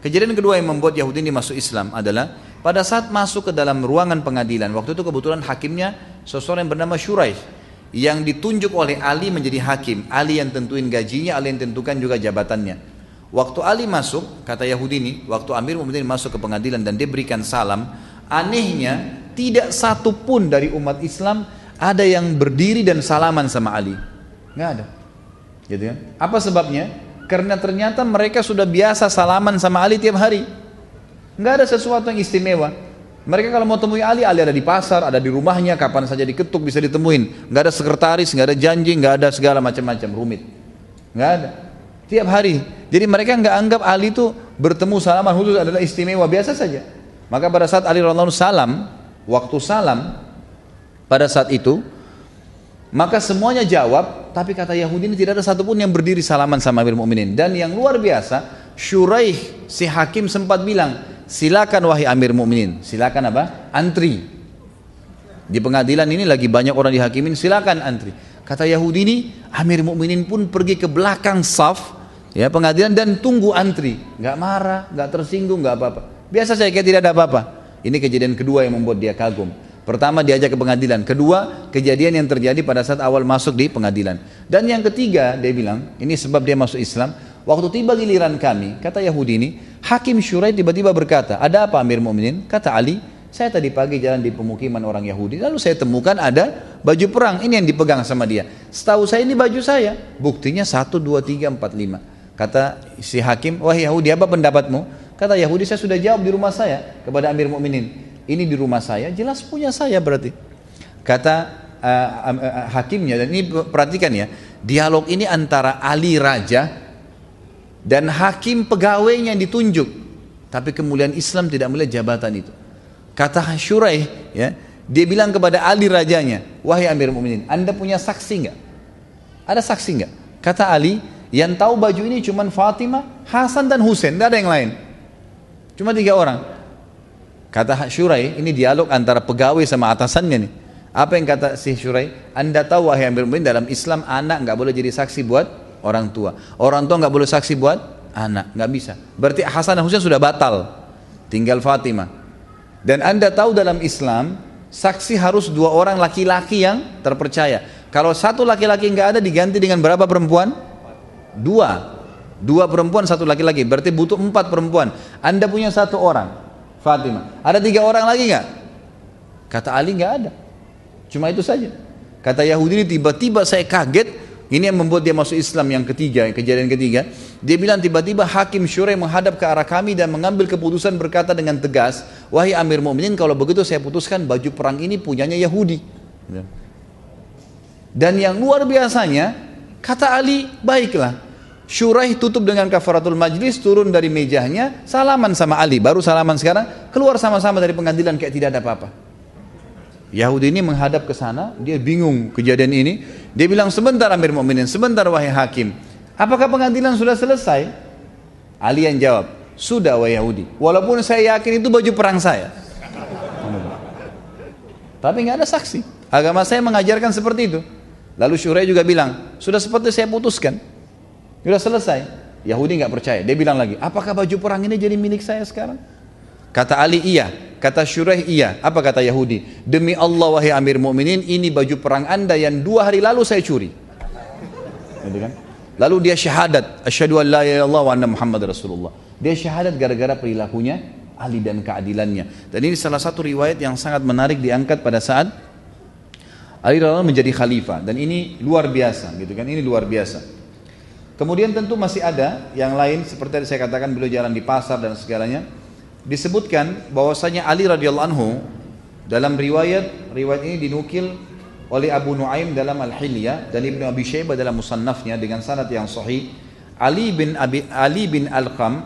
Kejadian kedua yang membuat Yahudi ini masuk Islam adalah pada saat masuk ke dalam ruangan pengadilan. Waktu itu kebetulan hakimnya seseorang yang bernama Shuraih yang ditunjuk oleh Ali menjadi hakim. Ali yang tentuin gajinya, Ali yang tentukan juga jabatannya. Waktu Ali masuk, kata Yahudi ini, waktu Amir Mu'minin masuk ke pengadilan dan dia berikan salam, anehnya tidak satu pun dari umat Islam ada yang berdiri dan salaman sama Ali. Nggak ada. Gitu ya. Apa sebabnya? Karena ternyata mereka sudah biasa salaman sama Ali tiap hari. Nggak ada sesuatu yang istimewa. Mereka kalau mau temui Ali, Ali ada di pasar, ada di rumahnya, kapan saja diketuk bisa ditemuin. Nggak ada sekretaris, nggak ada janji, nggak ada segala macam-macam rumit. Nggak ada. Tiap hari. Jadi mereka nggak anggap Ali itu bertemu salaman khusus adalah istimewa biasa saja. Maka pada saat Ali radhiallahu salam, waktu salam pada saat itu, maka semuanya jawab, tapi kata Yahudi ini tidak ada satupun yang berdiri salaman sama Amir Mu'minin. Dan yang luar biasa, Syuraih si hakim sempat bilang, silakan wahai Amir Mukminin, silakan apa? Antri. Di pengadilan ini lagi banyak orang dihakimin, silakan antri. Kata Yahudi ini, Amir Mukminin pun pergi ke belakang saf ya pengadilan dan tunggu antri, nggak marah, nggak tersinggung, nggak apa-apa. Biasa saya kayak tidak ada apa-apa. Ini kejadian kedua yang membuat dia kagum. Pertama diajak ke pengadilan, kedua kejadian yang terjadi pada saat awal masuk di pengadilan. Dan yang ketiga dia bilang, ini sebab dia masuk Islam, Waktu tiba giliran kami, kata Yahudi ini, Hakim Syurai tiba-tiba berkata, ada apa Amir Mu'minin? Kata Ali, saya tadi pagi jalan di pemukiman orang Yahudi, lalu saya temukan ada baju perang, ini yang dipegang sama dia. Setahu saya ini baju saya, buktinya 1, 2, 3, 4, 5. Kata si Hakim, wah Yahudi apa pendapatmu? Kata Yahudi, saya sudah jawab di rumah saya kepada Amir Mu'minin. Ini di rumah saya, jelas punya saya berarti. Kata uh, uh, uh, hakimnya, dan ini perhatikan ya, dialog ini antara Ali Raja dan hakim pegawainya yang ditunjuk tapi kemuliaan Islam tidak melihat jabatan itu kata Syuraih ya dia bilang kepada Ali rajanya wahai Amir Mu'minin anda punya saksi nggak ada saksi nggak kata Ali yang tahu baju ini cuma Fatimah Hasan dan Husain tidak ada yang lain. Cuma tiga orang. Kata Syuraih ini dialog antara pegawai sama atasannya nih. Apa yang kata si Syuraih? Anda tahu wahai Amir Mu'minin dalam Islam anak nggak boleh jadi saksi buat orang tua. Orang tua nggak boleh saksi buat anak, nggak bisa. Berarti Hasan dan Husain sudah batal, tinggal Fatimah. Dan anda tahu dalam Islam saksi harus dua orang laki-laki yang terpercaya. Kalau satu laki-laki nggak ada diganti dengan berapa perempuan? Dua. Dua perempuan satu laki-laki. Berarti butuh empat perempuan. Anda punya satu orang, Fatimah. Ada tiga orang lagi nggak? Kata Ali nggak ada. Cuma itu saja. Kata Yahudi tiba-tiba saya kaget ini yang membuat dia masuk Islam yang ketiga, kejadian ketiga. Dia bilang tiba-tiba hakim syurai menghadap ke arah kami dan mengambil keputusan berkata dengan tegas, wahai Amir Mu'minin kalau begitu saya putuskan baju perang ini punyanya Yahudi. Dan yang luar biasanya, kata Ali, baiklah. Syuraih tutup dengan kafaratul majlis, turun dari mejanya, salaman sama Ali. Baru salaman sekarang, keluar sama-sama dari pengadilan kayak tidak ada apa-apa. Yahudi ini menghadap ke sana, dia bingung kejadian ini. Dia bilang, sebentar Amir Mu'minin, sebentar wahai hakim. Apakah pengadilan sudah selesai? Ali yang jawab, sudah wahai Yahudi. Walaupun saya yakin itu baju perang saya. Tapi nggak ada saksi. Agama saya mengajarkan seperti itu. Lalu Syurai juga bilang, sudah seperti saya putuskan. Sudah selesai. Yahudi nggak percaya. Dia bilang lagi, apakah baju perang ini jadi milik saya sekarang? Kata Ali iya, kata Syuraih iya. Apa kata Yahudi? Demi Allah wahai Amir Mu'minin, ini baju perang anda yang dua hari lalu saya curi. Gitu kan? Lalu dia syahadat, asyhadu an la ilaha wa anna Muhammad Rasulullah. Dia syahadat gara-gara perilakunya Ali dan keadilannya. Dan ini salah satu riwayat yang sangat menarik diangkat pada saat Ali menjadi khalifah dan ini luar biasa gitu kan. Ini luar biasa. Kemudian tentu masih ada yang lain seperti yang saya katakan beliau jalan di pasar dan segalanya disebutkan bahwasanya Ali radhiyallahu anhu dalam riwayat riwayat ini dinukil oleh Abu Nuaim dalam Al-Hilya dan Ibnu Abi Syaibah dalam musannafnya dengan sanad yang sahih. Ali bin Abi Ali bin Al-Qam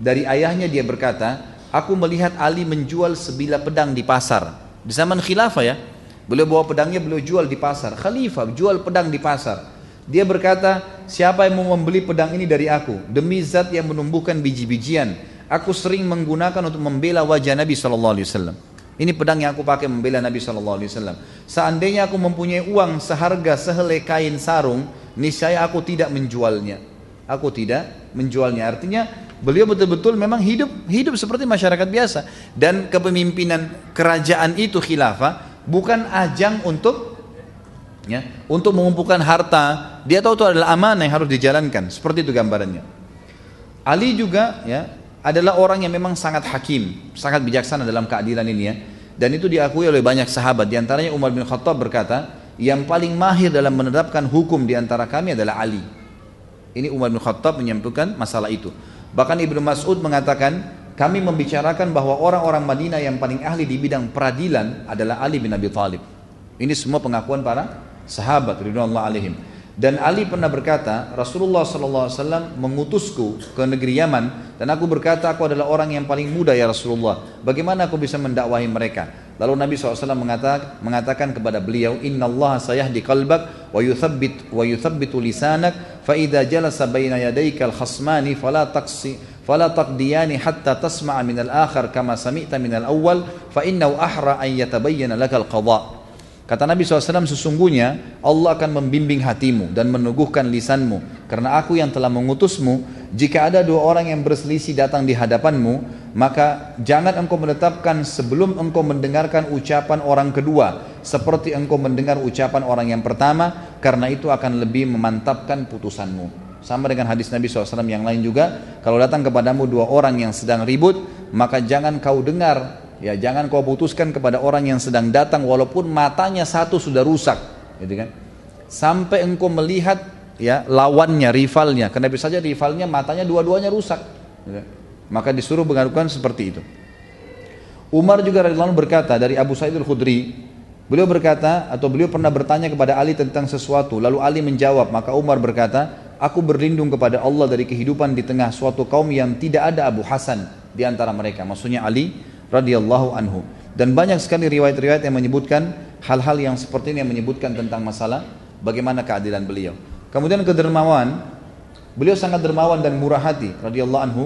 dari ayahnya dia berkata aku melihat Ali menjual sebilah pedang di pasar. Di zaman khilafah ya beliau bawa pedangnya beliau jual di pasar. Khalifah jual pedang di pasar dia berkata siapa yang mau membeli pedang ini dari aku demi zat yang menumbuhkan biji-bijian aku sering menggunakan untuk membela wajah Nabi Wasallam. Ini pedang yang aku pakai membela Nabi Wasallam. Seandainya aku mempunyai uang seharga sehelai kain sarung, niscaya aku tidak menjualnya. Aku tidak menjualnya. Artinya Beliau betul-betul memang hidup hidup seperti masyarakat biasa dan kepemimpinan kerajaan itu khilafah bukan ajang untuk ya, untuk mengumpulkan harta. Dia tahu itu adalah amanah yang harus dijalankan. Seperti itu gambarannya. Ali juga ya adalah orang yang memang sangat hakim, sangat bijaksana dalam keadilan ini ya. Dan itu diakui oleh banyak sahabat. Di antaranya Umar bin Khattab berkata, yang paling mahir dalam menerapkan hukum di antara kami adalah Ali. Ini Umar bin Khattab menyampaikan masalah itu. Bahkan Ibnu Mas'ud mengatakan, kami membicarakan bahwa orang-orang Madinah yang paling ahli di bidang peradilan adalah Ali bin Abi Thalib. Ini semua pengakuan para sahabat ridwanullah alaihim. Dan Ali pernah berkata, Rasulullah SAW mengutusku ke negeri Yaman dan aku berkata aku adalah orang yang paling muda ya Rasulullah. Bagaimana aku bisa mendakwahi mereka? Lalu Nabi SAW mengatakan, mengatakan kepada beliau, Inna Allah sayahdi qalbak wa yuthabbit wa yuthabbitu lisanak fa idza jalasa baina yadayka al-khasmani fala taqsi fala taqdiyani hatta tasma'a min al-akhar kama sami'ta min al-awwal fa innahu ahra an yatabayyana al-qada'. Kata Nabi SAW sesungguhnya Allah akan membimbing hatimu dan meneguhkan lisanmu. Karena aku yang telah mengutusmu jika ada dua orang yang berselisih datang di hadapanmu maka jangan engkau menetapkan sebelum engkau mendengarkan ucapan orang kedua seperti engkau mendengar ucapan orang yang pertama karena itu akan lebih memantapkan putusanmu. Sama dengan hadis Nabi SAW yang lain juga kalau datang kepadamu dua orang yang sedang ribut maka jangan kau dengar Ya jangan kau putuskan kepada orang yang sedang datang walaupun matanya satu sudah rusak, gitu kan? Sampai engkau melihat ya lawannya, rivalnya. Kenapa saja rivalnya matanya dua-duanya rusak. Gitu. Maka disuruh mengadukan seperti itu. Umar juga radhiyallahu berkata dari Abu Sa'id al-Khudri, beliau berkata atau beliau pernah bertanya kepada Ali tentang sesuatu, lalu Ali menjawab, maka Umar berkata, aku berlindung kepada Allah dari kehidupan di tengah suatu kaum yang tidak ada Abu Hasan di antara mereka. Maksudnya Ali radhiyallahu anhu. Dan banyak sekali riwayat-riwayat yang menyebutkan hal-hal yang seperti ini yang menyebutkan tentang masalah bagaimana keadilan beliau. Kemudian kedermawan, beliau sangat dermawan dan murah hati radhiyallahu anhu.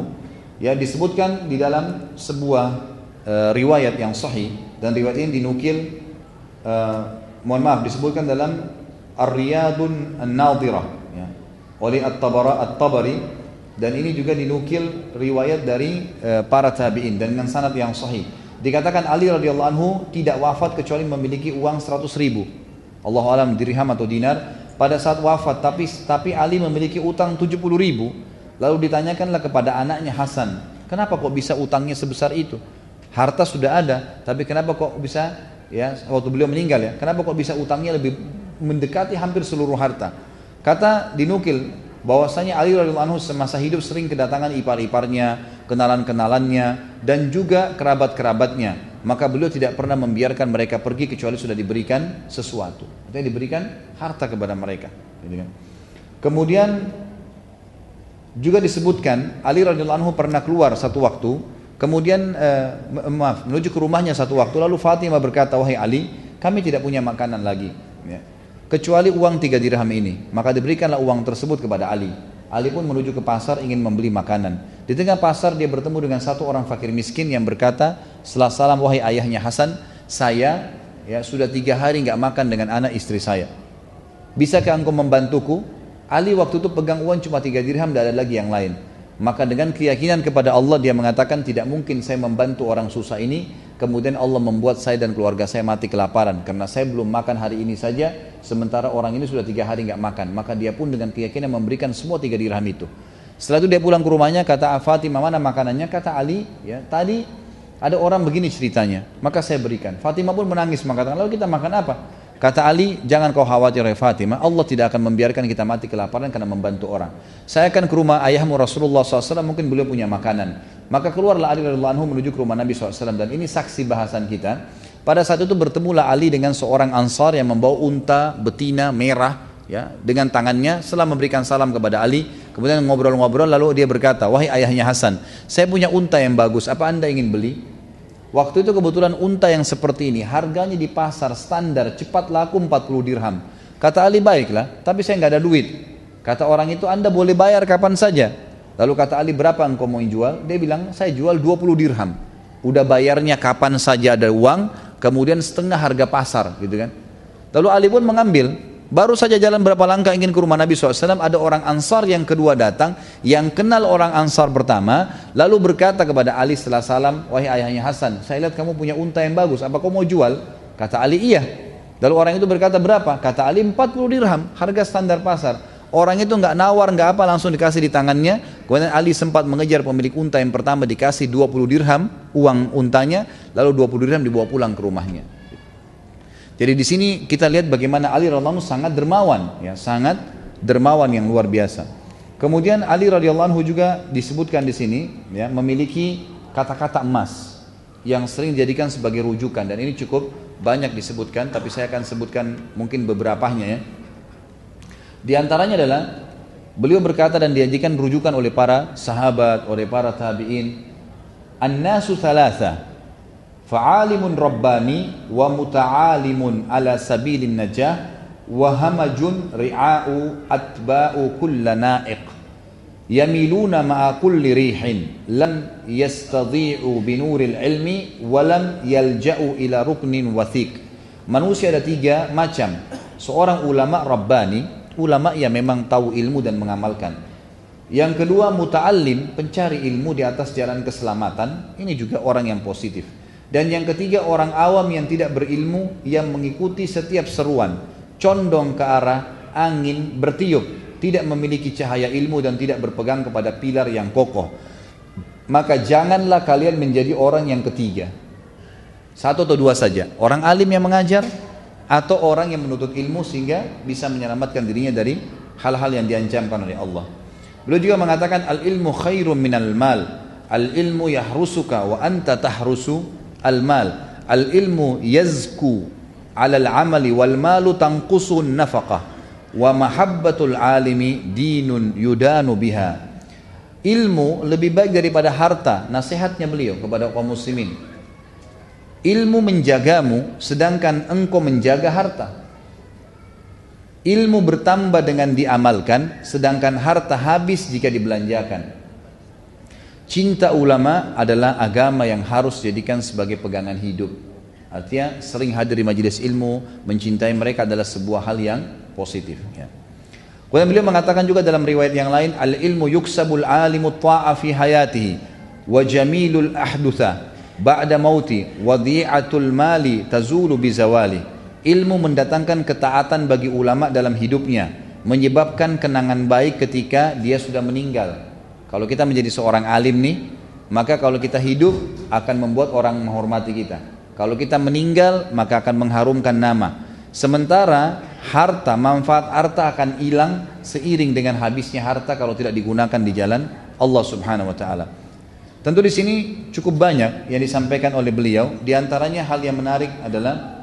Ya disebutkan di dalam sebuah uh, riwayat yang sahih dan riwayat ini dinukil uh, mohon maaf disebutkan dalam Ar-Riyadun An-Nadirah ya, oleh At-Tabari dan ini juga dinukil riwayat dari e, para tabi'in dan dengan sanad yang sahih. Dikatakan Ali radhiyallahu anhu tidak wafat kecuali memiliki uang 100 ribu. Allah alam dirham atau dinar pada saat wafat tapi tapi Ali memiliki utang 70 ribu. Lalu ditanyakanlah kepada anaknya Hasan, kenapa kok bisa utangnya sebesar itu? Harta sudah ada, tapi kenapa kok bisa ya waktu beliau meninggal ya, kenapa kok bisa utangnya lebih mendekati hampir seluruh harta? Kata dinukil bahwasanya Ali radhiyallahu anhu semasa hidup sering kedatangan ipar-iparnya, kenalan-kenalannya dan juga kerabat-kerabatnya. Maka beliau tidak pernah membiarkan mereka pergi kecuali sudah diberikan sesuatu. Artinya diberikan harta kepada mereka. Kan. Kemudian juga disebutkan Ali radhiyallahu anhu pernah keluar satu waktu, kemudian eh, maaf menuju ke rumahnya satu waktu lalu Fatimah berkata wahai Ali, kami tidak punya makanan lagi. Ya kecuali uang tiga dirham ini. Maka diberikanlah uang tersebut kepada Ali. Ali pun menuju ke pasar ingin membeli makanan. Di tengah pasar dia bertemu dengan satu orang fakir miskin yang berkata, setelah salam wahai ayahnya Hasan, saya ya sudah tiga hari nggak makan dengan anak istri saya. Bisakah engkau membantuku? Ali waktu itu pegang uang cuma tiga dirham, tidak ada lagi yang lain. Maka dengan keyakinan kepada Allah dia mengatakan tidak mungkin saya membantu orang susah ini. Kemudian Allah membuat saya dan keluarga saya mati kelaparan. Karena saya belum makan hari ini saja sementara orang ini sudah tiga hari nggak makan. Maka dia pun dengan keyakinan memberikan semua tiga dirham itu. Setelah itu dia pulang ke rumahnya kata Fatimah mana makanannya? Kata Ali ya tadi ada orang begini ceritanya. Maka saya berikan. Fatimah pun menangis mengatakan lalu kita makan apa Kata Ali, jangan kau khawatir ya Fatimah, Allah tidak akan membiarkan kita mati kelaparan karena membantu orang. Saya akan ke rumah ayahmu Rasulullah SAW, mungkin beliau punya makanan. Maka keluarlah Ali radhiyallahu anhu menuju ke rumah Nabi SAW dan ini saksi bahasan kita. Pada saat itu bertemulah Ali dengan seorang ansar yang membawa unta betina merah ya dengan tangannya setelah memberikan salam kepada Ali kemudian ngobrol-ngobrol lalu dia berkata wahai ayahnya Hasan saya punya unta yang bagus apa anda ingin beli Waktu itu kebetulan unta yang seperti ini harganya di pasar standar cepat laku 40 dirham. Kata Ali baiklah, tapi saya nggak ada duit. Kata orang itu anda boleh bayar kapan saja. Lalu kata Ali berapa engkau mau jual? Dia bilang saya jual 20 dirham. Udah bayarnya kapan saja ada uang, kemudian setengah harga pasar gitu kan. Lalu Ali pun mengambil. Baru saja jalan berapa langkah ingin ke rumah Nabi SAW, ada orang Ansar yang kedua datang, yang kenal orang Ansar pertama, lalu berkata kepada Ali setelah salam, wahai ayahnya Hasan, saya lihat kamu punya unta yang bagus, apa kau mau jual? Kata Ali, iya. Lalu orang itu berkata berapa? Kata Ali 40 dirham, harga standar pasar. Orang itu nggak nawar, nggak apa, langsung dikasih di tangannya. Kemudian Ali sempat mengejar pemilik unta yang pertama dikasih 20 dirham uang untanya, lalu 20 dirham dibawa pulang ke rumahnya. Jadi di sini kita lihat bagaimana Ali radhiallahu sangat dermawan, ya sangat dermawan yang luar biasa. Kemudian Ali radhiyallahu juga disebutkan di sini, ya memiliki kata-kata emas yang sering dijadikan sebagai rujukan dan ini cukup banyak disebutkan, tapi saya akan sebutkan mungkin beberapanya ya. Di antaranya adalah beliau berkata dan diajikan rujukan oleh para sahabat, oleh para tabiin, an-nasu thalatha fa'alimun rabbani wa muta'alimun ala sabilin najah wa hamajun ri'a'u atba'u kulla na'iq. Yamiluna ma'a kulli rihin. Lam yastadhi'u binuril ilmi wa lam yalja'u ila ruknin wathiq manusia ada tiga macam. Seorang ulama rabbani ulama yang memang tahu ilmu dan mengamalkan. Yang kedua muta'allim pencari ilmu di atas jalan keselamatan. Ini juga orang yang positif dan yang ketiga orang awam yang tidak berilmu yang mengikuti setiap seruan, condong ke arah angin bertiup, tidak memiliki cahaya ilmu dan tidak berpegang kepada pilar yang kokoh. Maka janganlah kalian menjadi orang yang ketiga. Satu atau dua saja, orang alim yang mengajar atau orang yang menuntut ilmu sehingga bisa menyelamatkan dirinya dari hal-hal yang diancamkan oleh Allah. Beliau juga mengatakan al ilmu khairun minal mal. Al ilmu yahrusuka wa anta tahrusu al-mal. Al-ilmu yazku ala al-amali wal malu tanqusun nafaqah. Wa mahabbatul alimi dinun yudanu biha. Ilmu lebih baik daripada harta nasihatnya beliau kepada kaum muslimin. Ilmu menjagamu sedangkan engkau menjaga harta. Ilmu bertambah dengan diamalkan sedangkan harta habis jika dibelanjakan Cinta ulama adalah agama yang harus dijadikan sebagai pegangan hidup. Artinya sering hadir di majelis ilmu, mencintai mereka adalah sebuah hal yang positif. Ya. Kemudian beliau mengatakan juga dalam riwayat yang lain, al ilmu yuksabul alimu ta'a fi hayatihi wa jamilul ahdutha ba'da mauti wa dhi'atul mali tazulu bizawali. Ilmu mendatangkan ketaatan bagi ulama dalam hidupnya, menyebabkan kenangan baik ketika dia sudah meninggal. Kalau kita menjadi seorang alim nih, maka kalau kita hidup akan membuat orang menghormati kita. Kalau kita meninggal, maka akan mengharumkan nama. Sementara harta, manfaat harta akan hilang seiring dengan habisnya harta kalau tidak digunakan di jalan Allah Subhanahu wa taala. Tentu di sini cukup banyak yang disampaikan oleh beliau. Di antaranya hal yang menarik adalah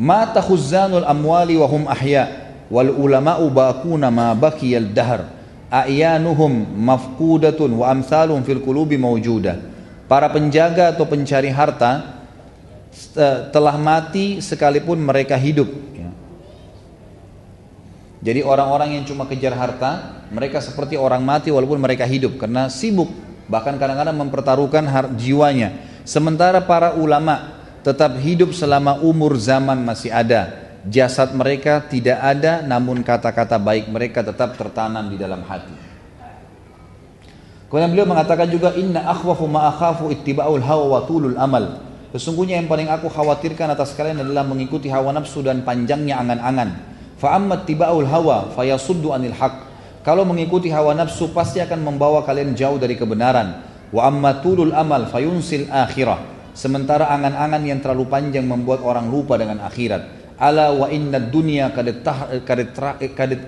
Mata khuzzanul amwali wa hum ahya' wal ulama'u baquna ma baqiyal dahr. A'yanuhum mafqudatun wa amsalun fil qulubi mawjudah. Para penjaga atau pencari harta telah mati sekalipun mereka hidup ya. jadi orang-orang yang cuma kejar harta mereka seperti orang mati walaupun mereka hidup karena sibuk bahkan kadang-kadang mempertaruhkan jiwanya. Sementara para ulama tetap hidup selama umur zaman masih ada jasad mereka tidak ada namun kata-kata baik mereka tetap tertanam di dalam hati. Kemudian beliau mengatakan juga inna akhwafu ma akhafu ittiba'ul hawa wa tulul amal. Sesungguhnya yang paling aku khawatirkan atas kalian adalah mengikuti hawa nafsu dan panjangnya angan-angan. Fa amma ittiba'ul hawa fayasuddu anil haq. Kalau mengikuti hawa nafsu pasti akan membawa kalian jauh dari kebenaran. Wa amma tulul amal fayunsil akhirah. Sementara angan-angan yang terlalu panjang membuat orang lupa dengan akhirat ala wa inna dunya kad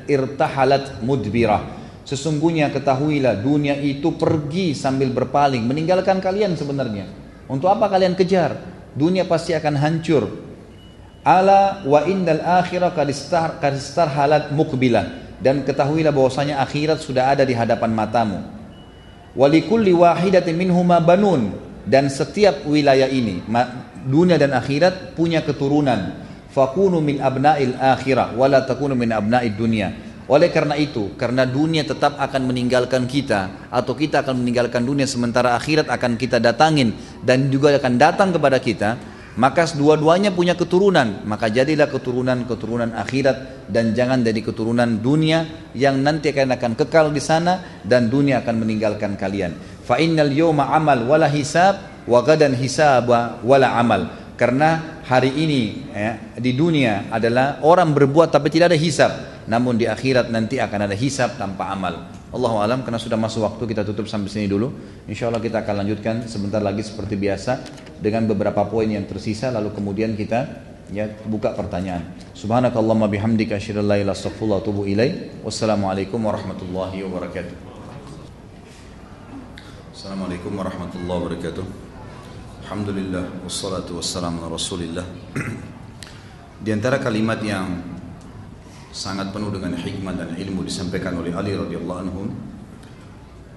irtahalat mudbirah. Sesungguhnya ketahuilah dunia itu pergi sambil berpaling meninggalkan kalian sebenarnya. Untuk apa kalian kejar? Dunia pasti akan hancur. Ala wa innal akhirah kad istarhalat mukbilah. Dan ketahuilah bahwasanya akhirat sudah ada di hadapan matamu. Walikulli wahidatin minhuma banun dan setiap wilayah ini dunia dan akhirat punya keturunan fakunu min abna'il akhirah wala takunu min abna'id dunia oleh karena itu karena dunia tetap akan meninggalkan kita atau kita akan meninggalkan dunia sementara akhirat akan kita datangin dan juga akan datang kepada kita Maka dua-duanya punya keturunan, maka jadilah keturunan-keturunan akhirat dan jangan jadi keturunan dunia yang nanti akan akan kekal di sana dan dunia akan meninggalkan kalian. Fa innal yawma amal wala hisab wa gadan hisaba wala amal. Karena hari ini ya, di dunia adalah orang berbuat tapi tidak ada hisab. Namun di akhirat nanti akan ada hisab tanpa amal. Allah alam karena sudah masuk waktu kita tutup sampai sini dulu. Insya Allah kita akan lanjutkan sebentar lagi seperti biasa dengan beberapa poin yang tersisa lalu kemudian kita ya buka pertanyaan. Subhanakallahumma bihamdika asyhadu an la ilaha. Wassalamualaikum warahmatullahi wabarakatuh. Assalamualaikum warahmatullahi wabarakatuh. Alhamdulillah wassalatu wassalamu ala Rasulillah. Di antara kalimat yang sangat penuh dengan hikmah dan ilmu disampaikan oleh Ali radhiyallahu anhu.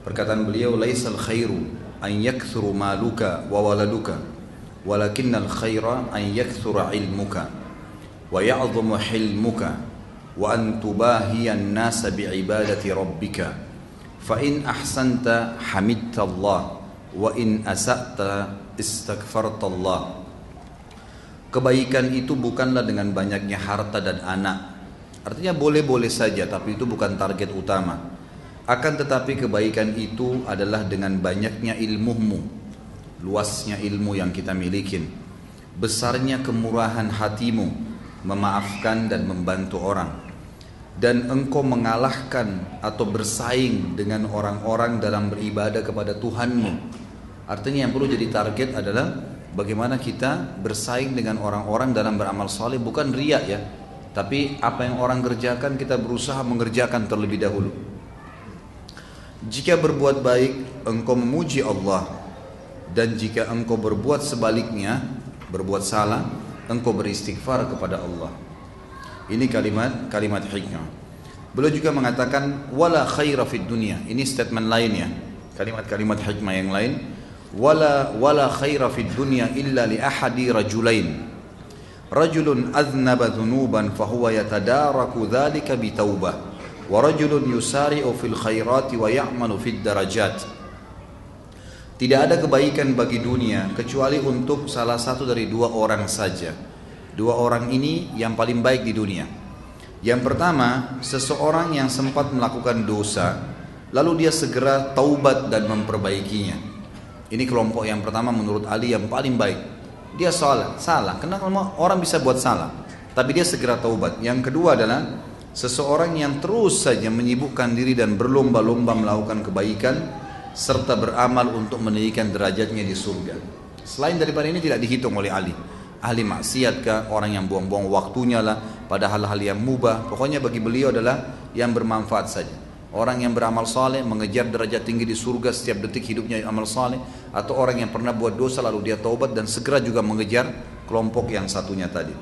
Perkataan beliau, "Laisal khairu an yakthuru maluka wa waladuka, walakinnal khaira an yakthura ilmuka wa ya'dhamu hilmuka wa an tubahiya an-nasa bi'ibadati rabbika." Fa in ahsanta hamidta Allah wa in asa'ta istaghfarta Allah. Kebaikan itu bukanlah dengan banyaknya harta dan anak Artinya boleh-boleh saja tapi itu bukan target utama. Akan tetapi kebaikan itu adalah dengan banyaknya ilmumu, luasnya ilmu yang kita miliki, besarnya kemurahan hatimu, memaafkan dan membantu orang. Dan engkau mengalahkan atau bersaing dengan orang-orang dalam beribadah kepada Tuhanmu. Artinya yang perlu jadi target adalah bagaimana kita bersaing dengan orang-orang dalam beramal soleh bukan riak ya tapi apa yang orang kerjakan kita berusaha mengerjakan terlebih dahulu. Jika berbuat baik engkau memuji Allah dan jika engkau berbuat sebaliknya, berbuat salah, engkau beristighfar kepada Allah. Ini kalimat kalimat hikmah. Beliau juga mengatakan wala khaira fid dunya. Ini statement lainnya. Kalimat-kalimat hikmah yang lain. Wala wala khaira fid dunya illa li ahadi rajulain. Rajulun aznaba dhunuban fahuwa yatadaraku dhalika bitaubah wa rajulun yusari'u fil khairati wa ya'malu fid darajat. Tidak ada kebaikan bagi dunia kecuali untuk salah satu dari dua orang saja. Dua orang ini yang paling baik di dunia. Yang pertama seseorang yang sempat melakukan dosa lalu dia segera taubat dan memperbaikinya ini kelompok yang pertama menurut Ali yang paling baik dia salah, salah. Karena orang bisa buat salah, tapi dia segera taubat. Yang kedua adalah seseorang yang terus saja menyibukkan diri dan berlomba-lomba melakukan kebaikan serta beramal untuk meninggikan derajatnya di surga. Selain daripada ini tidak dihitung oleh Ali. Ahli maksiat kah, orang yang buang-buang waktunya lah pada hal-hal yang mubah. Pokoknya bagi beliau adalah yang bermanfaat saja. Orang yang beramal saleh mengejar derajat tinggi di surga setiap detik hidupnya amal saleh atau orang yang pernah buat dosa lalu dia taubat dan segera juga mengejar kelompok yang satunya tadi.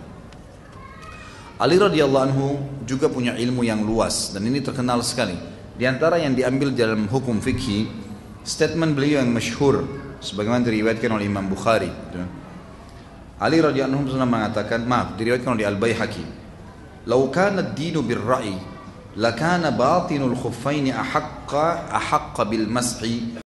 Ali radhiyallahu anhu juga punya ilmu yang luas dan ini terkenal sekali. Di antara yang diambil dalam hukum fikih, statement beliau yang masyhur sebagaimana diriwayatkan oleh Imam Bukhari. Ali radhiyallahu anhu pernah mengatakan, maaf, diriwayatkan oleh Al-Baihaqi. "Lau kana ad-dinu bir-ra'i لكان باطن الخفين أحق أحق بالمسح.